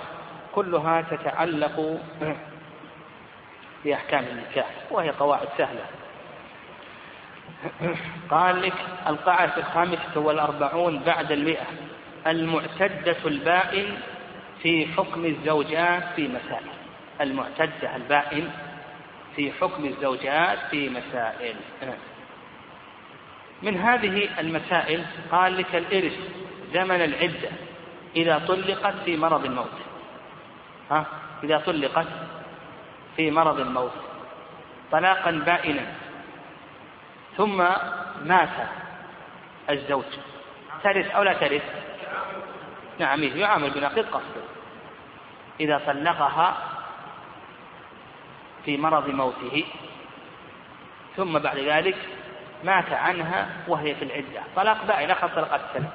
كلها تتعلق بأحكام النكاح وهي قواعد سهلة. قال لك القاعدة الخامسة والأربعون بعد المئة. المعتدة البائن في حكم الزوجات في مسائل. المعتدة البائن في حكم الزوجات في مسائل. من هذه المسائل قال لك الإرث زمن العدة إذا طلقت في مرض الموت. ها؟ إذا طلقت في مرض الموت. طلاقا بائنا. ثم مات الزوج. ترث أو لا ترث نعم يعامل بنقيض قصده إذا طلقها في مرض موته ثم بعد ذلك مات عنها وهي في العدة. طلاق بائن أخذ طلقات السنة.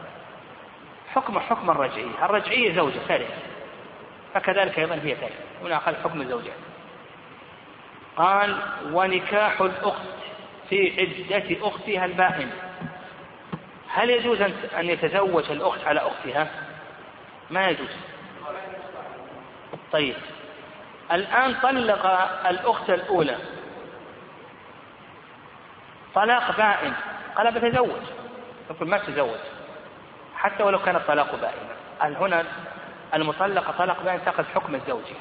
حكم حكم الرجعية الرجعية زوجة ترث فكذلك أيضا هي ترث هنا أخذ حكم الزوجات قال ونكاح الأخت في عدة أختها البائن هل يجوز أن يتزوج الأخت على أختها؟ ما يجوز. طيب. الآن طلق الأخت الأولى. طلاق بائن. قال بتزوج. يقول ما تزوج. حتى ولو كان الطلاق بائنا هنا المطلقة طلاق بائن تأخذ حكم الزوجة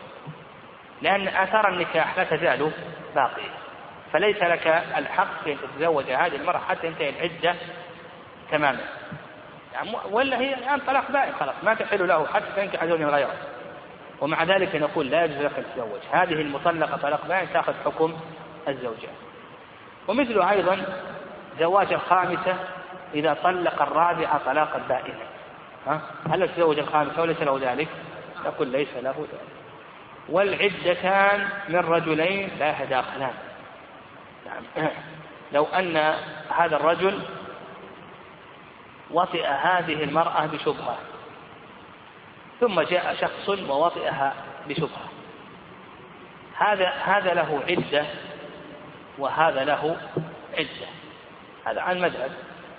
لأن آثار النكاح لا تزال باقية. فليس لك الحق في أن تتزوج هذه المرأة حتى ينتهي العدة تماما. يعني ولا هي الآن طلاق بائن خلاص ما تحل له حتى تنكح زوجا غيره. ومع ذلك نقول لا يجوز لك أن تتزوج. هذه المطلقة طلاق بائن تأخذ حكم الزوجة. ومثله أيضا زواج الخامسة إذا طلق الرابعة طلاقا بائنا. ها؟ هل يتزوج الخامسة وليس له ذلك؟ نقول ليس له ذلك. والعدتان من رجلين لا يتداخلان. لو أن هذا الرجل وطئ هذه المرأة بشبهة ثم جاء شخص ووطئها بشبهة. هذا هذا له عدة وهذا له عدة. هذا عن مذهب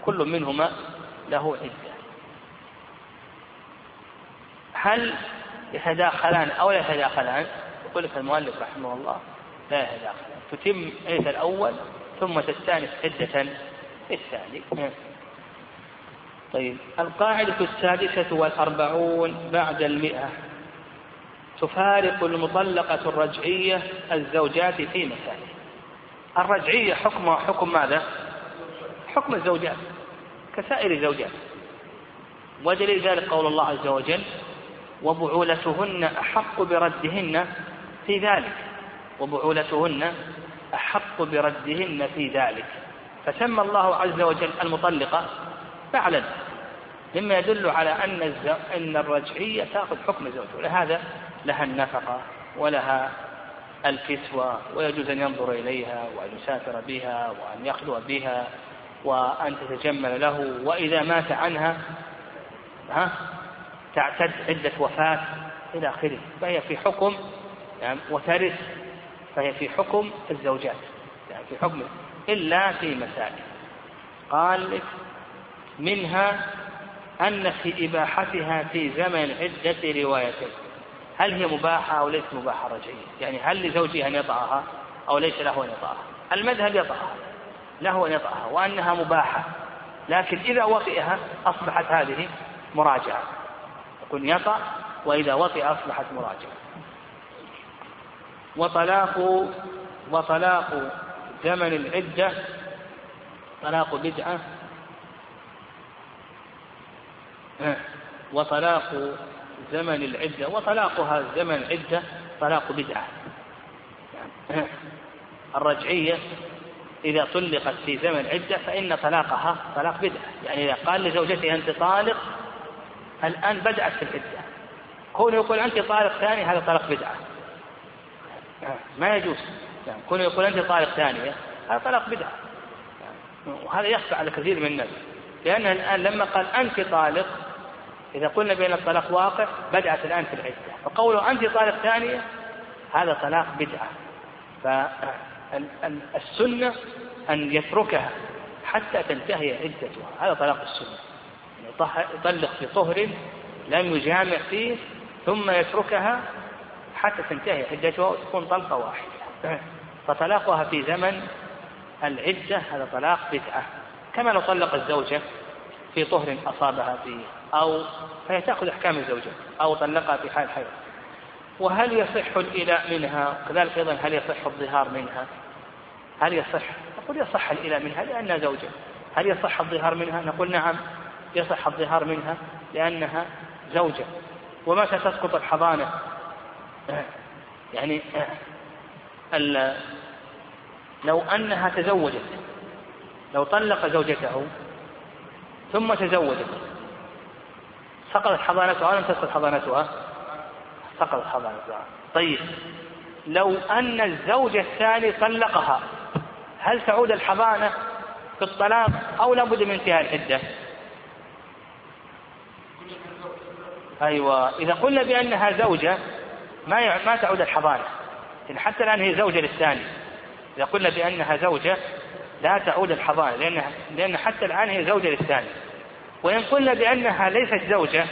كل منهما له عدة. هل يتداخلان أو لا يتداخلان؟ يقول لك المؤلف رحمه الله لا يتداخلان تتم عدة الأول ثم تستأنف عدة الثاني. طيب. القاعدة السادسة والأربعون بعد المئة. تفارق المطلقة الرجعية الزوجات في مسائل الرجعية حكم حكم ماذا؟ حكم الزوجات. كسائر الزوجات. ودليل ذلك قول الله عز وجل وبعولتهن أحق بردهن في ذلك. وبعولتهن أحق بردهن في ذلك. فسمى الله عز وجل المطلقة فعلا مما يدل على أن أن الرجعية تأخذ حكم الزوج ولهذا لها النفقة ولها الكسوة ويجوز أن ينظر إليها وأن يسافر بها وأن يخلو بها وأن تتجمل له وإذا مات عنها ها تعتد عدة وفاة إلى آخره. فهي في حكم يعني وترث فهي في حكم الزوجات يعني في حكم إلا في مسائل قال منها أن في إباحتها في زمن عدة روايتين هل هي مباحة أو ليست مباحة رجعية؟ يعني هل لزوجها أن يطعها أو ليس له أن يطعها المذهب يطعها له أن يطعها وأنها مباحة. لكن إذا وطئها أصبحت هذه مراجعة. يكون يطأ وإذا وطئ أصبحت مراجعة. وطلاق وطلاق زمن العدة طلاق بدعة وطلاق زمن العدة وطلاقها زمن العدة طلاق بدعة. الرجعية إذا طلقت في زمن عدة فإن طلاقها طلاق بدعة. يعني إذا قال لزوجته أنت طالق الآن بدأت في العدة. كونه يقول أنت طالق ثاني هذا طلاق بدعة. ما يجوز. يعني كون يقول أنت طالق ثانية هذا طلاق بدعة. يعني وهذا يخفى على كثير من الناس. لأنه الآن لما قال أنت طالق إذا قلنا بأن الطلاق واقع بدأت الآن في العدة فقوله أنت طالق ثانية هذا طلاق بدعة. فالسنة أن يتركها حتى تنتهي عدتها. هذا طلاق السنة. يطلق في طهر لم يجامع فيه ثم يتركها حتى تنتهي عدتها وتكون طلقة واحدة. فطلاقها في زمن العدة هذا طلاق بدعة. كما لو طلق الزوجة في طهر أصابها فيه أو فهي تأخذ أحكام الزوجة أو طلقها في حال حيض. وهل يصح الإلاء منها؟ كذلك أيضا هل يصح الظهار منها؟ هل يصح؟ نقول يصح الإلاء منها لأنها زوجة. هل يصح الظهار منها؟ نقول نعم يصح الظهار منها لأنها زوجة. ومتى تسقط الحضانة؟ يعني لو أنها تزوجت لو طلق زوجته ثم تزوجت سقطت حضانتها لم تسقط حضانتها؟ سقطت حضانتها طيب لو أن الزوج الثاني طلقها هل تعود الحضانة في الطلاق أو لابد من انتهاء العدة؟ أيوة إذا قلنا بأنها زوجة ما ما تعود الحضانة. يعني حتى الآن هي زوجة للثاني. إذا قلنا بأنها زوجة لا تعود الحضانة لأن لأن حتى الآن هي زوجة للثاني. وإن قلنا بأنها ليست زوجة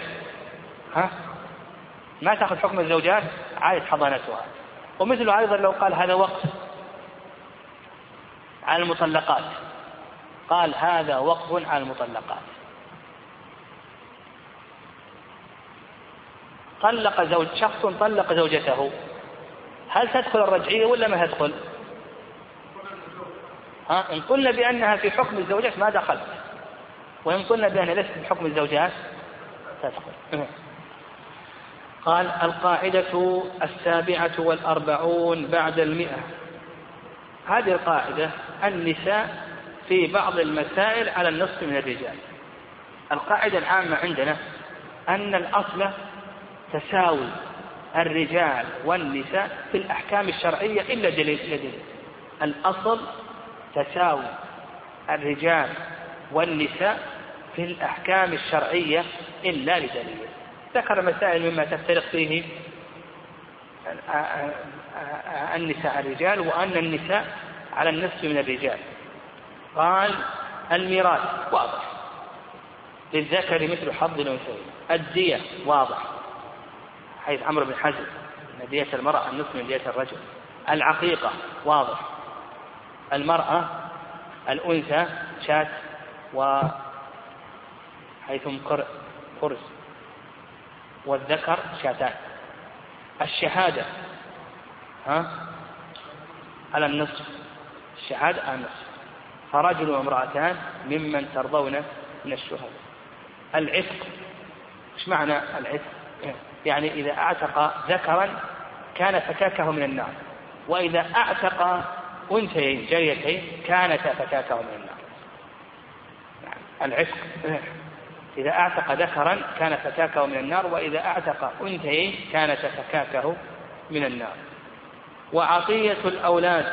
ها؟ ما تأخذ حكم الزوجات؟ عادت حضانتها. ومثله أيضا لو قال هذا وقت على المطلقات. قال هذا وقف على المطلقات. طلق زوج شخص طلق زوجته. هل تدخل الرجعية ولا ما تدخل؟ ها؟ إن قلنا بأنها في حكم الزوجات ما دخلت وإن قلنا بأنها ليست في حكم الزوجات تدخل. قال القاعدة السابعة والأربعون بعد المئة. هذه القاعدة النساء في بعض المسائل على النصف من الرجال. القاعدة العامة عندنا أن الأصل تساوي الرجال والنساء في الأحكام الشرعية إلا دليل إلا دليل. الأصل تساوي الرجال والنساء في الأحكام الشرعية إلا لدليل. ذكر مسائل مما تفترق فيه النساء الرجال وأن النساء على النصف من الرجال. قال الميراث واضح. للذكر مثل حظ الأنثيين الدية واضح. حيث عمرو بن حزم أن دية المرأة النصف من دية الرجل. العقيقة واضح. المرأة الأنثى شاة و حيث قرص والذكر شاتان. الشهادة ها؟ على النصف. الشهادة على النصف. فرجل وامرأتان ممن ترضون من الشهداء. العتق. إيش معنى العتق؟ يعني إذا أعتق ذكرا كان فكاكه من النار. وإذا أعتق أنثيين جاريتين كانتا فكاكه من النار. العتق إذا أعتق ذكرا كان فكاكه من النار وإذا أعتق أنثيين كانت فكاكه من النار. وعطية الأولاد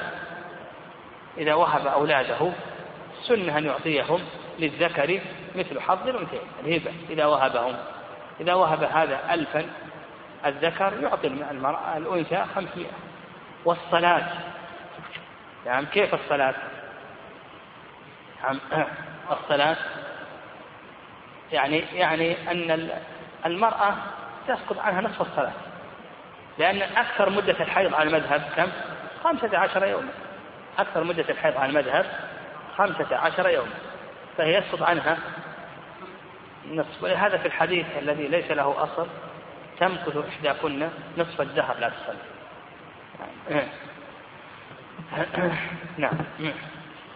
إذا وهب أولاده سنة أن يعطيهم للذكر مثل حظ الأنثيين الهبة إذا وهبهم. إذا وهب هذا ألفا الذكر يعطي المرأة الأنثى خمسمائة. والصلاة. يعني كيف الصلاة؟ نعم الصلاة. يعني يعني أن المرأة تسقط عنها نصف الصلاة. لأن أكثر مدة الحيض على المذهب كم؟ خمسة عشر يوما. أكثر مدة الحيض على المذهب خمسة عشر يوما. فهي يسقط عنها نصف. ولهذا في الحديث الذي ليس له أصل. تمكث إحداكن نصف الدهر لا تصلي؟ نعم.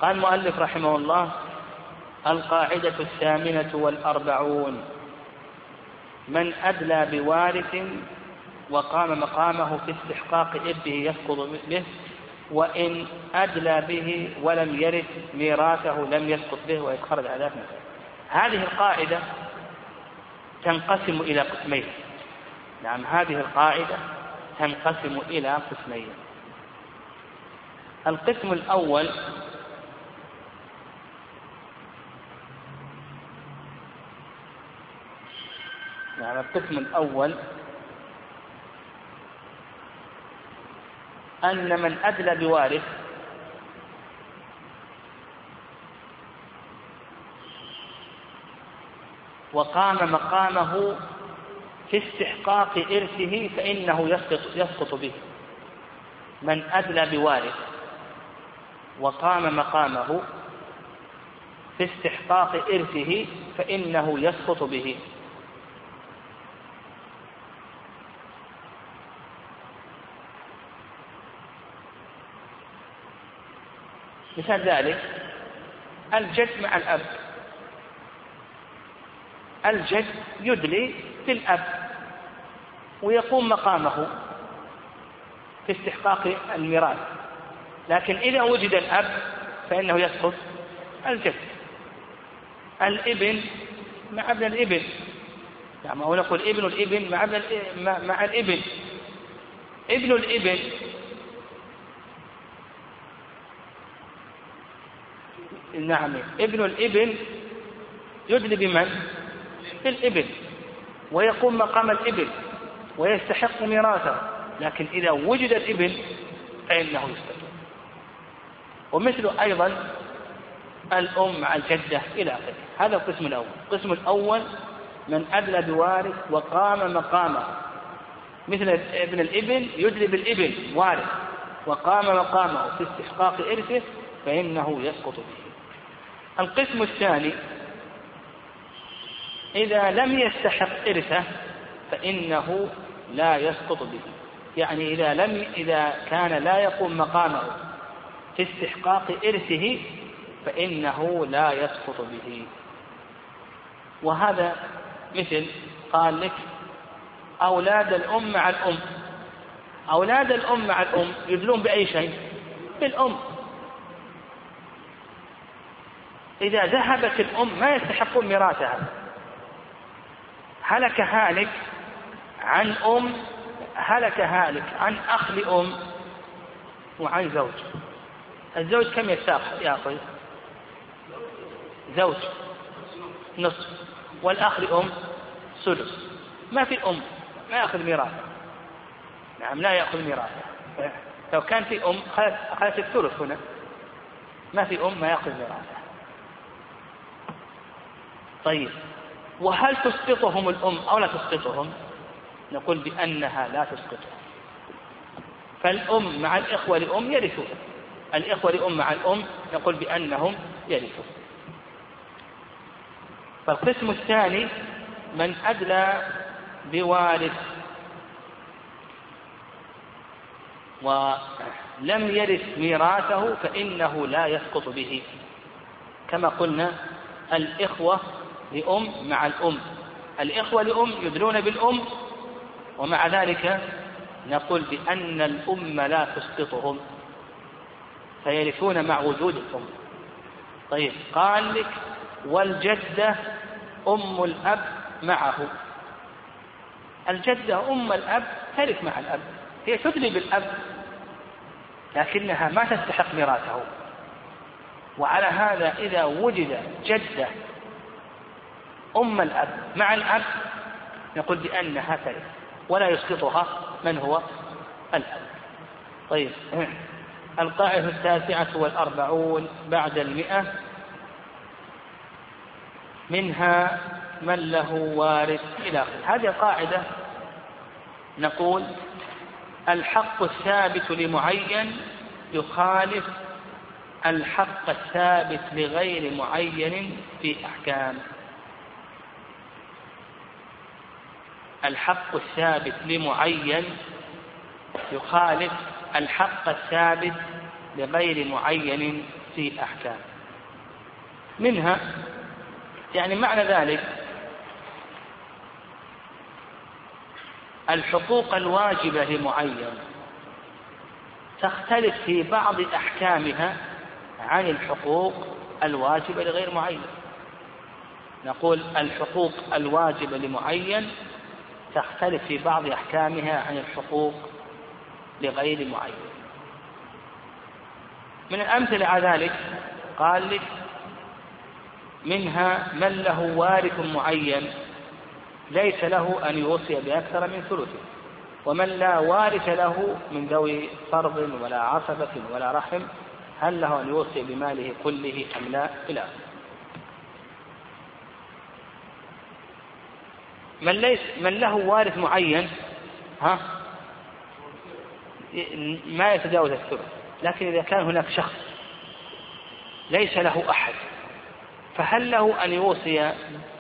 قال المؤلف رحمه الله القاعدة الثامنة والأربعون. من أدلى بوارث وقام مقامه في استحقاق إبه يسقط به وإن أدلى به ولم يرث ميراثه لم يسقط به ويتخرج على ذلك. هذه القاعدة تنقسم إلى قسمين. نعم هذه القاعدة تنقسم إلى قسمين. القسم الأول يعني القسم الأول أن من أدلى بوارث وقام مقامه في استحقاق إرثه فإنه يسقط, يسقط به. من أدلى بوارث وقام مقامه في استحقاق إرثه فإنه يسقط به. مثال ذلك الجد مع الأب. الجد يدلي بالأب ويقوم مقامه في استحقاق الميراث. لكن إذا وجد الأب فإنه يسقط الجد. الإبن مع ابن الإبن. نعم أو نقول ابن الإبن مع ابن مع الإبن. ابن الإبن نعم ابن الإبن يدلي بمن؟ بالابن ويقوم مقام الابن ويستحق ميراثه. لكن إذا وجد الابن فإنه يستحق. ومثل أيضا الأم مع الجدة إلى آخره. هذا القسم الأول. القسم الأول من أدلى بوارث وقام مقامه. مثل ابن الابن يدلي بالابن وارث وقام مقامه في استحقاق إرثه فإنه يسقط به. القسم الثاني إذا لم يستحق إرثه فإنه لا يسقط به. يعني إذا لم إذا كان لا يقوم مقامه في استحقاق إرثه فإنه لا يسقط به. وهذا مثل قال لك أولاد الأم مع الأم. أولاد الأم مع الأم يدلون بأي شيء؟ بالأم. إذا ذهبت الأم ما يستحقون ميراثها. هلك هالك عن أم هلك هالك عن أخ لأم وعن زوج. الزوج كم يأخذ زوج. نصف. والأخ لأم سدس. ما في أم ما يأخذ ميراث. نعم لا يأخذ ميراث. لو كان في أم أخذت الثلث هنا. ما في أم ما يأخذ ميراثه طيب. وهل تسقطهم الأم أو لا تسقطهم؟ نقول بأنها لا تسقطهم. فالأم مع الإخوة لأم يرثون. الإخوة لأم مع الأم نقول بأنهم يرثون. فالقسم الثاني من أدلى بوارث ولم يرث ميراثه فإنه لا يسقط به. كما قلنا الإخوة لأم مع الأم. الإخوة لأم يدلون بالأم ومع ذلك نقول بأن الأم لا تسقطهم فيرثون مع وجود الأم طيب قال لك والجدة أم الأب معه. الجدة أم الأب ترث مع الأب هي تدلي بالأب لكنها ما تستحق ميراثه. وعلى هذا إذا وجد جدة أم الأب. مع الأب نقول بأنها ترث ولا يسقطها من هو؟ الأب. طيب. القاعدة التاسعة والأربعون بعد المئة. منها من له وارث إلى آخره. هذه القاعدة نقول الحق الثابت لمعين يخالف الحق الثابت لغير معين في أحكامه. الحق الثابت لمعين يخالف الحق الثابت لغير معين في أحكام منها يعني معنى ذلك الحقوق الواجبة لمعين. تختلف في بعض أحكامها عن الحقوق الواجبة لغير معين. نقول الحقوق الواجبة لمعين تختلف في بعض أحكامها عن الحقوق لغير معين. من الأمثلة على ذلك قال لك منها من له وارث معين ليس له أن يوصي بأكثر من ثلثه ومن لا وارث له من ذوي فرض ولا عصبة ولا رحم هل له أن يوصي بماله كله أم لا؟ إلى من ليس من له وارث معين ها؟ ما يتجاوز الثلث لكن إذا كان هناك شخص ليس له أحد فهل له أن يوصي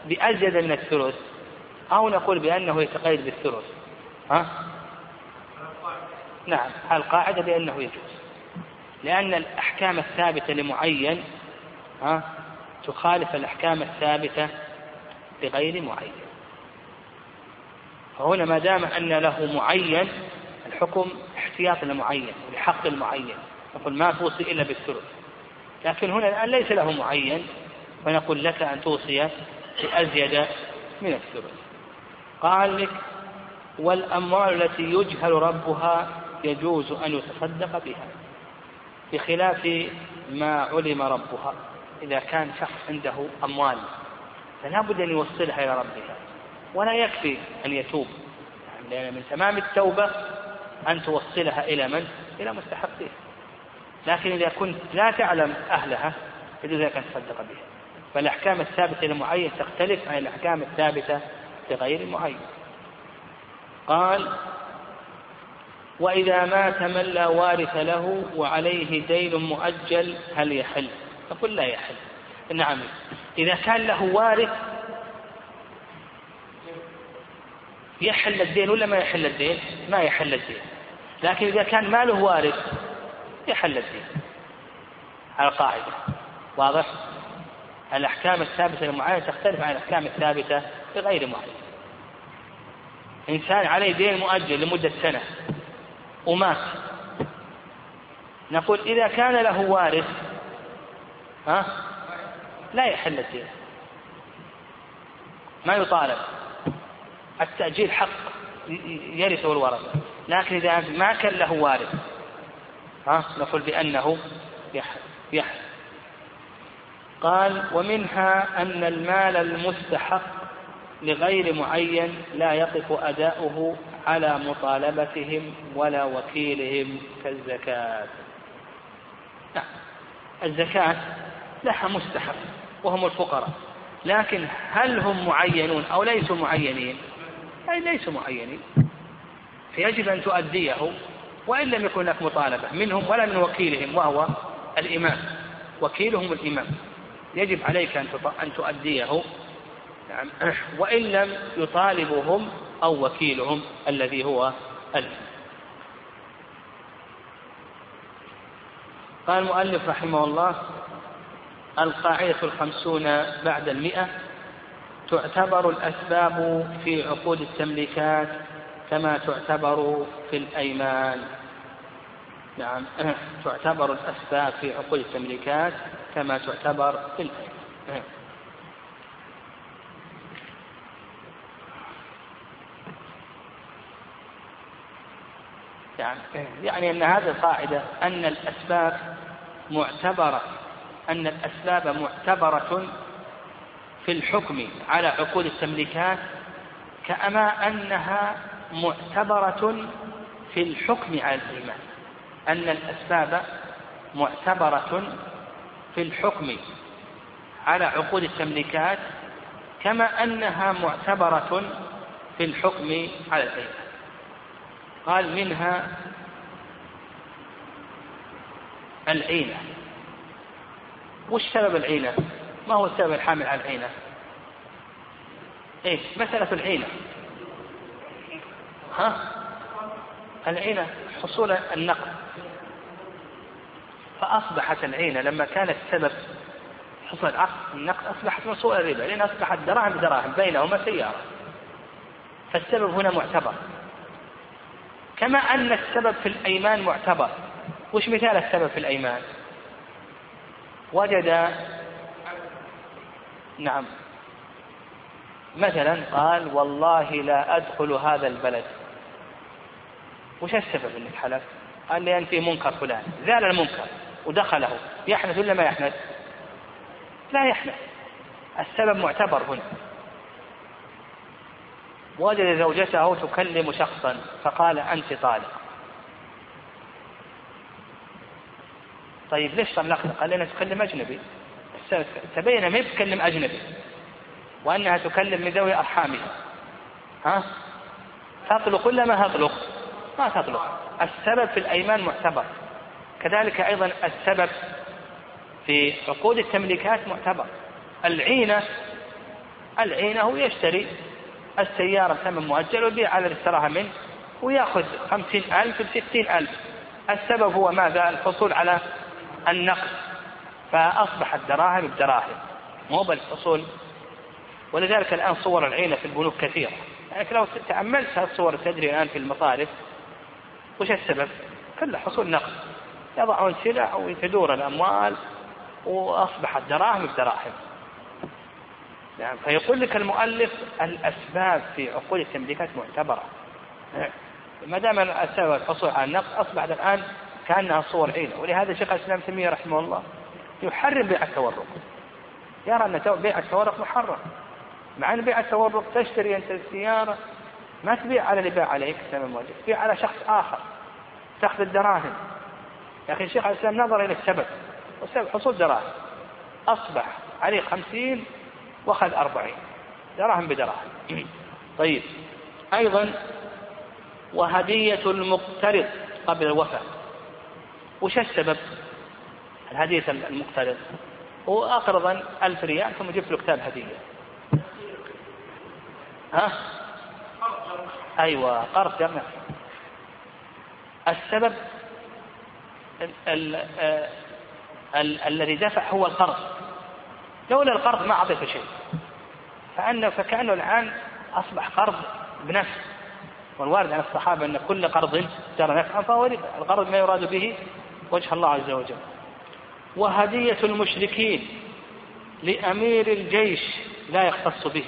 بأزيد من الثلث أو نقول بأنه يتقيد بالثلث؟ ها؟ نعم القاعدة بأنه يجوز لأن الأحكام الثابتة لمعين ها؟ تخالف الأحكام الثابتة لغير معين. فهنا ما دام أن له معين الحكم احتياط لمعين لحق المعين. نقول ما توصي إلا بالثلث. لكن هنا الآن ليس له معين فنقول لك أن توصي بأزيد من الثلث. قال لك والأموال التي يجهل ربها يجوز أن يتصدق بها بخلاف ما علم ربها. إذا كان شخص عنده أموال فلا بد أن يوصلها إلى ربها. ولا يكفي أن يتوب. لأن من تمام التوبة أن توصلها إلى من؟ إلى مستحقها لكن إذا كنت لا تعلم أهلها يجوز لك أن تصدق بها. فالأحكام الثابتة لمعين تختلف عن الأحكام الثابتة لغير معين قال وإذا مات من لا وارث له وعليه دين مؤجل هل يحل؟ نقول لا يحل. نعم. إذا كان له وارث يحل الدين ولا ما يحل الدين؟ ما يحل الدين. لكن إذا كان ما له وارث يحل الدين. على القاعدة. واضح؟ الأحكام الثابتة للمعين تختلف عن الأحكام الثابتة لغير معين. إنسان عليه دين مؤجل لمدة سنة ومات. نقول إذا كان له وارث ها؟ لا يحل الدين. ما يطالب. التأجيل حق يرثه الورثة لكن إذا ما كان له وارث ها نقول بأنه يحل قال ومنها أن المال المستحق لغير معين لا يقف أداؤه على مطالبتهم ولا وكيلهم كالزكاة. نعم الزكاة لها مستحق وهم الفقراء لكن هل هم معينون أو ليسوا معينين؟ أي ليسوا معينين. فيجب أن تؤديه وإن لم يكن لك مطالبة منهم ولا من وكيلهم وهو الإمام. وكيلهم الإمام. يجب عليك أن تؤديه. نعم. وإن لم يطالبهم أو وكيلهم الذي هو الإمام. قال المؤلف رحمه الله القاعدة الخمسون بعد المئة تعتبر الأسباب في عقود التمليكات كما تعتبر في الأيمان. نعم. تعتبر الأسباب في عقود التمليكات كما تعتبر في الأيمان. يعني يعني أن هذه القاعدة أن الأسباب معتبرة. أن الأسباب معتبرة في الحكم على عقود التمليكات كما أنها معتبرة في الحكم على الإيمان. أن الأسباب معتبرة في الحكم على عقود التمليكات كما أنها معتبرة في الحكم على الإيمان. قال منها العينة. وش سبب العينة؟ ما هو السبب الحامل على العينة؟ إيش؟ مسألة العينة. ها؟ العينة حصول النقد فأصبحت العينة لما كان السبب حصول النقد أصبحت موصولة الربا. لأن أصبحت دراهم بدراهم بينهما سيارة فالسبب هنا معتبر. كما أن السبب في الأيمان معتبر. وش مثال السبب في الأيمان؟ وجد نعم. مثلا قال والله لا أدخل هذا البلد. وش السبب إنك حلفت؟ قال لي أنت منكر فلان. زال المنكر ودخله. يحنث ولا ما يحنث؟ لا يحنث. السبب معتبر هنا. وجد زوجته تكلم شخصا فقال أنت طالق. طيب ليش طلقت؟ قال لنا تكلم أجنبي. تبين ما تكلم أجنبي وأنها تكلم من ذوي أرحامها. ها؟ تطلق ولا ما تطلق؟ ما تطلق. السبب في الأيمان معتبر. كذلك أيضا السبب في عقود التمليكات معتبر. العينة العينة هو يشتري السيارة ثمن مؤجل ويبيع على اللي اشتراها منه ويأخذ خمسين ألف بستين ألف. السبب هو ماذا؟ الحصول على النقد. فأصبحت دراهم بدراهم. مو بالحصول ولذلك الآن صور العينة في البنوك كثيرة. يعني لو تأملت هذه الصور تجري الآن في المصارف وش السبب؟ كله حصول نقد. يضعون سلع وتدور الأموال وأصبحت دراهم بدراهم. يعني فيقول لك المؤلف الأسباب في عقود التمليكات معتبرة. ما دام السبب الحصول على النقد أصبحت الآن كأنها صور عينة. ولهذا شيخ الإسلام تيمية رحمه الله يحرم بيع التورق. يرى أن بيع التورق محرم. مع أن بيع التورق تشتري أنت السيارة ما تبيع على اللي باع عليك ثمن واجب تبيع على شخص آخر. تأخذ الدراهم. يا أخي شيخ الإسلام نظر إلى السبب. والسبب حصول دراهم. أصبح عليه خمسين وأخذ أربعين. دراهم بدراهم. طيب. أيضا وهدية المقترض قبل الوفاة. وش السبب؟ الهدية المقترض. هو أقرضا ألف ريال ثم جبت له كتاب هدية. ها؟ أيوة قرض جمع. السبب ال ال ال الذي دفع هو القرض. لولا القرض ما أعطيته شيء. فأنه فكأنه الآن أصبح قرض بنفس والوارد عن الصحابة أن كل قرض جرى نفعا فهو القرض ما يراد به وجه الله عز وجل. وهدية المشركين لأمير الجيش لا يختص به.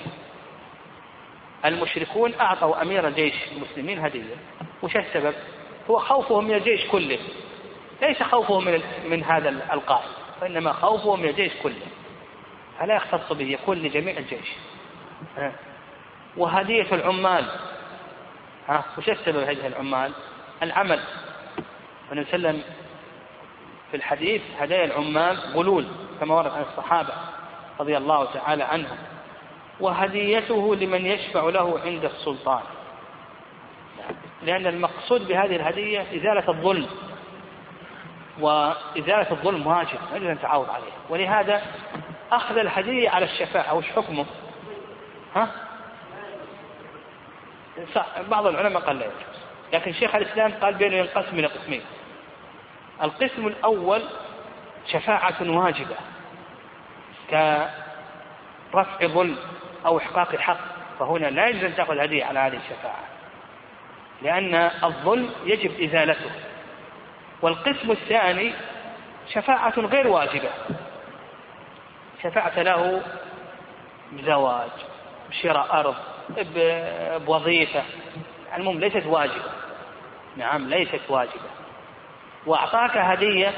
المشركون أعطوا أمير الجيش المسلمين هدية. وش السبب؟ هو خوفهم من الجيش كله. ليس خوفهم من, من هذا القائد وإنما خوفهم من الجيش كله. فلا يختص به يكون لجميع الجيش. وهدية العمال. ها؟ وش السبب هذه العمال؟ العمل. النبي صلى الله عليه وسلم في الحديث هدايا العمال غلول كما ورد عن الصحابة رضي الله تعالى عنهم. وهديته لمن يشفع له عند السلطان. لأن المقصود بهذه الهدية إزالة الظلم. وإزالة الظلم واجب يجب أن تعاوض عليه. ولهذا أخذ الهدية على الشفاعة. وش حكمه؟ ها؟ بعض العلماء قال لا يجوز. لكن شيخ الإسلام قال بأنه ينقسم إلى قسمين. القسم الأول شفاعة واجبة كرفع ظلم أو إحقاق حق فهنا لا يجوز أن تأخذ هدية على هذه الشفاعة لأن الظلم يجب إزالته. والقسم الثاني شفاعة غير واجبة شفعت له بزواج بشراء أرض بوظيفة المهم ليست واجبة. نعم ليست واجبة. وأعطاك هدية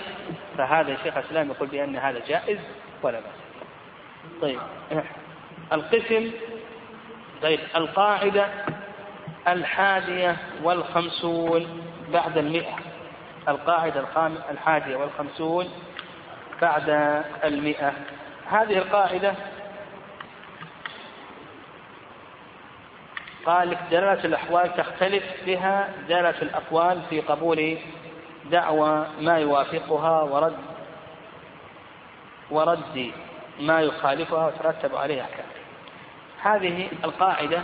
فهذا الشيخ الإسلام يقول بأن هذا جائز ولا بأس. طيب القسم طيب القاعدة الحادية والخمسون بعد المئة. القاعدة الحادية والخمسون بعد المئة. هذه القاعدة قال لك دلالة الأحوال تختلف بها دلالة الأقوال في قبول دعوى ما يوافقها ورد ورد ما يخالفها وترتب عليها أحكام هذه القاعدة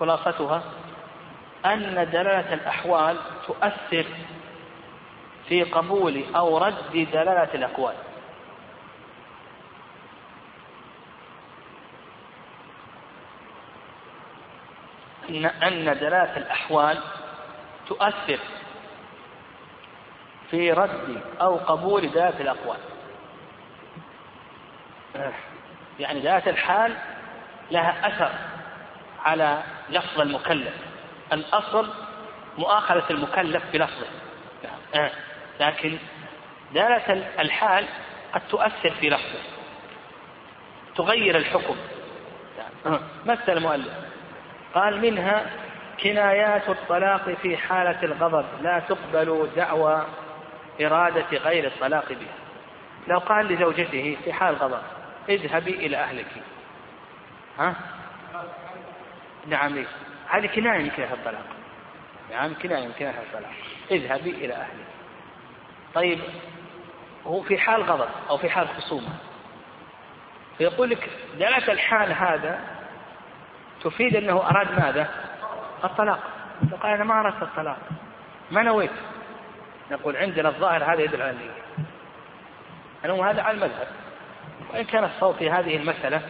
خلاصتها أن دلالة الأحوال تؤثر في قبول أو رد دلالة الأقوال. أن دلالة الأحوال تؤثر في رد أو قبول دلالة الأقوال. يعني ذات الحال لها أثر على لفظ المكلف. الأصل مؤاخذة المكلف بلفظه. لكن دالة الحال قد تؤثر في لفظه. تغير الحكم. مثل المؤلف قال منها كنايات الطلاق في حالة الغضب لا تقبل دعوى إرادة غير الطلاق بها. لو قال لزوجته في حال غضب اذهبي إلى أهلك. ها؟ نعم ليش هذه كناية من كناية الطلاق. نعم كناية من كناية الطلاق. اذهبي إلى أهلك. طيب هو في حال غضب أو في حال خصومة. فيقول لك دلالة الحال هذا تفيد أنه أراد ماذا؟ الطلاق. فقال أنا ما أردت الطلاق. ما نويت؟ نقول عندنا الظاهر هذا يدل على النية. أنه هذا على المذهب. وإن كان الصوت في هذه المسألة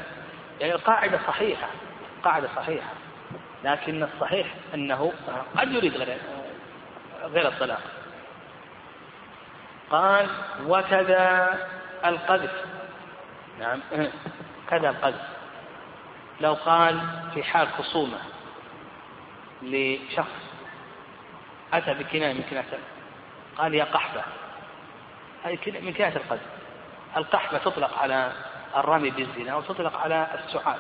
يعني القاعدة صحيحة قاعدة صحيحة. لكن الصحيح أنه قد يريد غير غير الطلاق. قال وكذا القذف. نعم. كذا القذف. لو قال في حال خصومة لشخص أتى بكناية من كناية قال يا قحبة. هذه من كناية القذف القحبة تطلق على الرمي بالزنا وتطلق على السعال.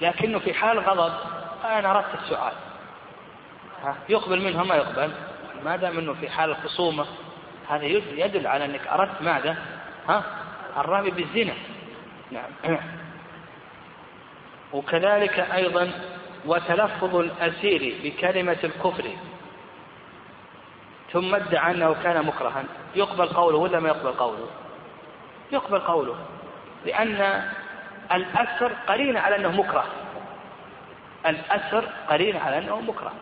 لكنه في حال غضب أنا أردت السعال. يقبل منه ما يقبل. ما دام إنه في حال الخصومه هذا يدل على إنك أردت ماذا؟ ها؟ الرمي بالزنا. نعم. وكذلك أيضا وتلفظ الأسير بكلمة الكفر. ثم ادعى أنه كان مكرها. يقبل قوله ولا ما يقبل قوله؟ يقبل قوله. لأن الاسر قرين على أنه مكره. الاسر قرين على أنه مكره.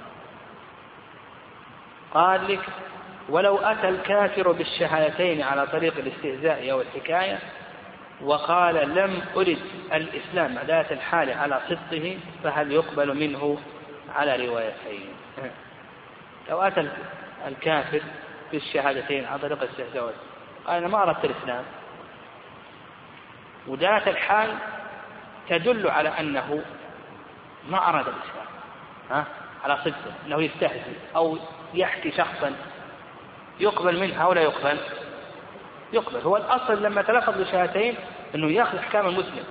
قال لك ولو أتى الكافر بالشهادتين على طريق الاستهزاء أو الحكاية وقال لم أرد الإسلام أداة الحال على صدقه فهل يقبل منه على روايتين؟ لو أتى الكافر بالشهادتين على طريق الاستهزاء أنا ما أردت الإسلام. ودالة الحال تدل على أنه ما أراد الإسلام. ها؟ على صدقه أنه يستهزئ أو يحكي شخصا. يقبل منها أو لا يقبل؟ يقبل. هو الأصل لما تلفظ بشهادتين أنه يأخذ أحكام المسلم.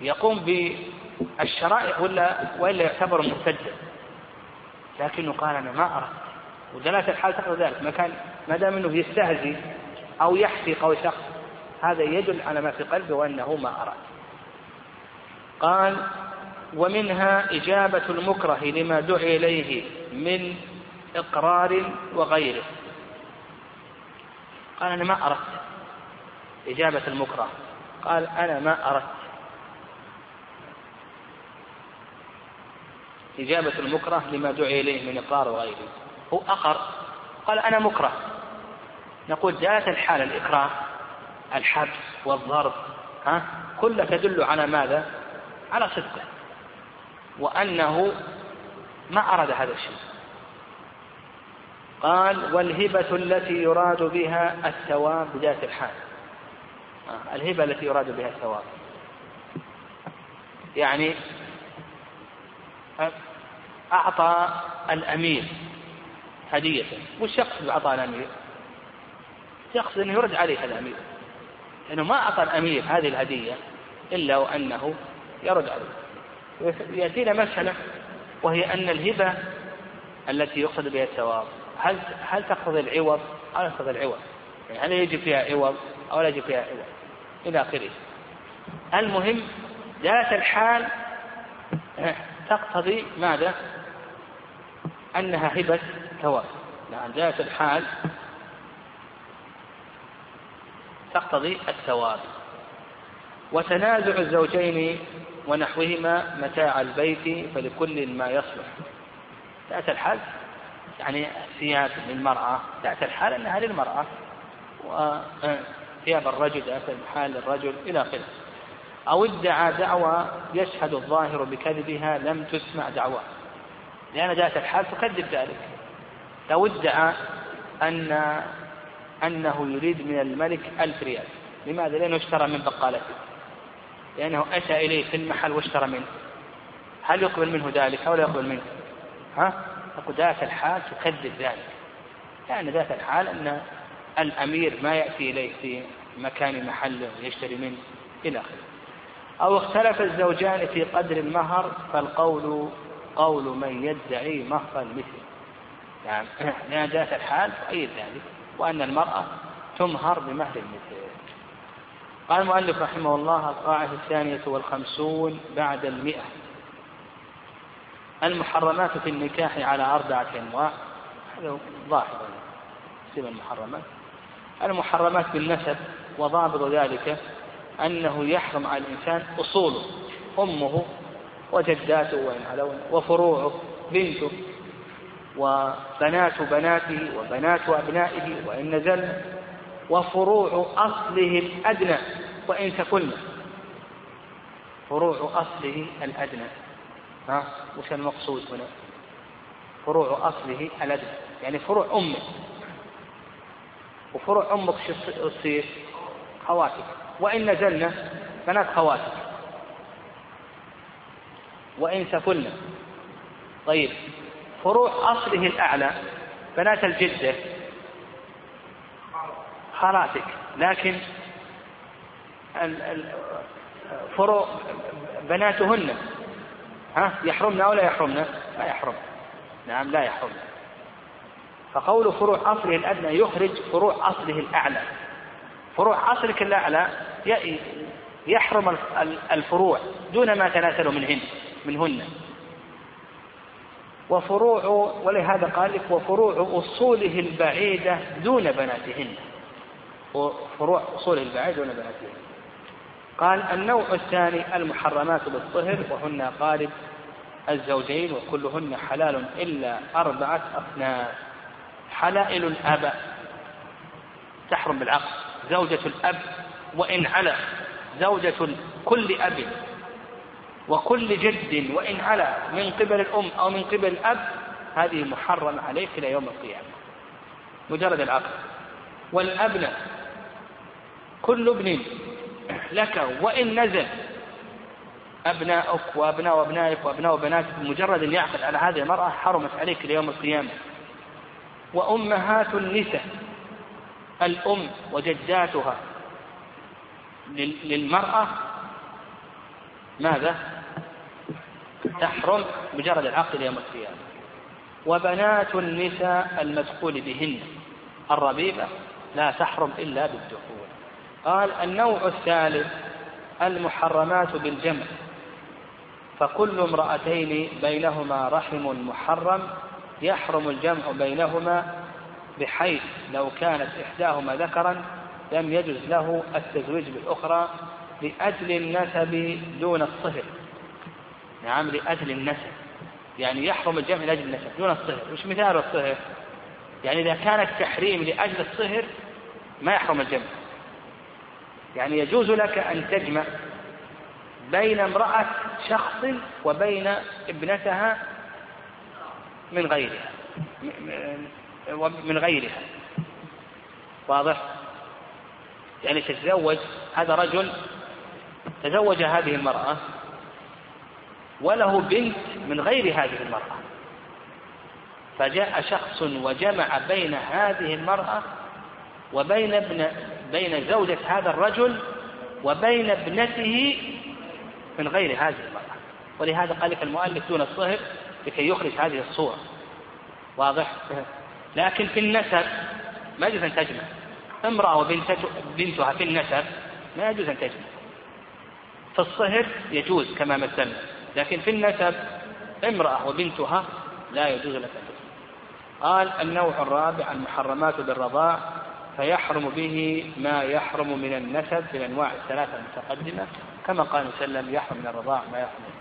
يقوم بالشرائع ولا وإلا يعتبر مرتدا لكنه قال أنا ما أردت ودلالة الحال تقضي ذلك. ما كان ما دام أنه يستهزي أو يحكي قول شخص هذا يدل على ما في قلبه وأنه ما أراد. قال ومنها إجابة المكره لما دعي إليه من إقرار وغيره. قال أنا ما أردت إجابة المكره. قال أنا ما أردت. إجابة المكره لما دعي إليه من إقرار وغيره. أقر قال أنا مكره. نقول جاءت الحالة الإكراه الحبس والضرب ها كلها تدل على ماذا؟ على صدقه. وأنه ما أراد هذا الشيء. قال والهبة التي يراد بها الثواب بذات الحال. آه، الهبة التي يراد بها الثواب. يعني أعطى الأمير هدية وش يقصد بإعطاء الأمير؟ يقصد أنه يرد عليه الأمير لأنه ما أعطى الأمير هذه الهدية إلا وأنه يرد عليه يأتينا مسألة وهي أن الهبة التي يقصد بها الثواب هل هل تقتضي العوض أو لا تقتضي العوض؟ يعني هل يجب فيها عوض أو لا يجب فيها عوض؟ إلى آخره. المهم ذات الحال تقتضي ماذا؟ أنها هبة ثواب. نعم ذات الحال تقتضي الثواب. وتنازع الزوجين ونحوهما متاع البيت فلكل ما يصلح. ذات الحال يعني ثياب للمرأة تأتي الحال أنها للمرأة وثياب الرجل تأتي الحال للرجل إلى آخره أو ادعى دعوى يشهد الظاهر بكذبها لم تسمع دعواه لأن ذات الحال تكذب ذلك لو ادعى أن أنه يريد من الملك ألف ريال لماذا؟ لأنه اشترى من بقالته لأنه أتى إليه في المحل واشترى منه هل يقبل منه ذلك أو لا يقبل منه؟ ها؟ أقول ذات الحال تكذب ذلك لأن ذات الحال أن الأمير ما يأتي إليه في مكان محله ويشتري منه إلى آخره أو اختلف الزوجان في قدر المهر فالقول قول من يدعي مهر المثل. يعني لأن جاءت الحال تؤيد ذلك وأن المرأة تمهر بمهر المثل. قال المؤلف رحمه الله القاعدة الثانية والخمسون بعد المئة. المحرمات في النكاح على أربعة أنواع. هذا ظاهر سوى المحرمات. المحرمات بالنسب وضابط ذلك أنه يحرم على الإنسان أصوله أمه وجداته وإن علون وفروعه بنته وبنات بناته وبنات أبنائه وإن نزل وفروع أصله الأدنى وإن تكن. فروع أصله الأدنى. ها؟ وش المقصود هنا؟ فروع أصله الأدنى. يعني فروع أمه وفروع أمك شو تصير؟ خواتك. وإن نزلنا بنات خواتك. وإن سفلنا طيب فروع أصله الأعلى بنات الجدة. خالاتك لكن فروع بناتهن. ها؟ يحرمن أو لا يحرمن؟ لا يحرم. نعم لا يحرم. فقول فروع أصله الأدنى يخرج فروع أصله الأعلى. فروع أصلك الأعلى يحرم الفروع دون ما تناسل منهن. منهن. وفروع ولهذا قال لك وفروع أصوله البعيدة دون بناتهن. وفروع أصوله البعيدة دون بناتهن. قال النوع الثاني المحرمات بالطهر وهن قالب الزوجين وكلهن حلال إلا أربعة أصناف حلائل الآباء تحرم بالعقل. زوجة الأب وإن علا زوجة كل أب وكل جد وإن علا من قبل الأم أو من قبل الأب هذه محرمة عليك إلى يوم القيامة. مجرد العقل. والأبناء كل ابن لك وإن نزل أبناؤك وأبناء أبنائك وأبناء بناتك بمجرد أن يعقد على هذه المرأة حرمت عليك ليوم القيامة. وأمهات النساء الأم وجداتها للمرأة ماذا؟ تحرم مجرد العقد يوم القيامة. وبنات النساء المدخول بهن. الربيبة لا تحرم إلا بالدخول. قال النوع الثالث المحرمات بالجمع. فكل امرأتين بينهما رحم محرم يحرم الجمع بينهما بحيث لو كانت إحداهما ذكرا لم يجز له التزويج بالأخرى لأجل النسب دون الصهر نعم لأجل النسب. يعني يحرم الجمع لأجل النسب دون الصهر. وش مثال الصهر؟ يعني إذا كان التحريم لأجل الصهر ما يحرم الجمع. يعني يجوز لك أن تجمع بين امرأة شخص وبين ابنتها من غيرها. من غيرها. واضح؟ يعني تتزوج هذا رجل تزوج هذه المرأة وله بنت من غير هذه المرأة. فجاء شخص وجمع بين هذه المرأة وبين ابن بين زوجة هذا الرجل وبين ابنته من غير هذه المرأة. ولهذا قال لك المؤلف دون الصهر لكي يخرج هذه الصورة. واضح؟ لكن في النسب ما يجوز أن تجمع. امرأة وبنتها في النسب ما يجوز أن تجمع. في الصهر يجوز كما مثلنا لكن في النسب امرأة وبنتها لا يجوز لك قال النوع الرابع المحرمات بالرضاع فيحرم به ما يحرم من النسب في الأنواع الثلاثة المتقدمة كما قال صلى الله عليه وسلم يحرم من الرضاع ما يحرم.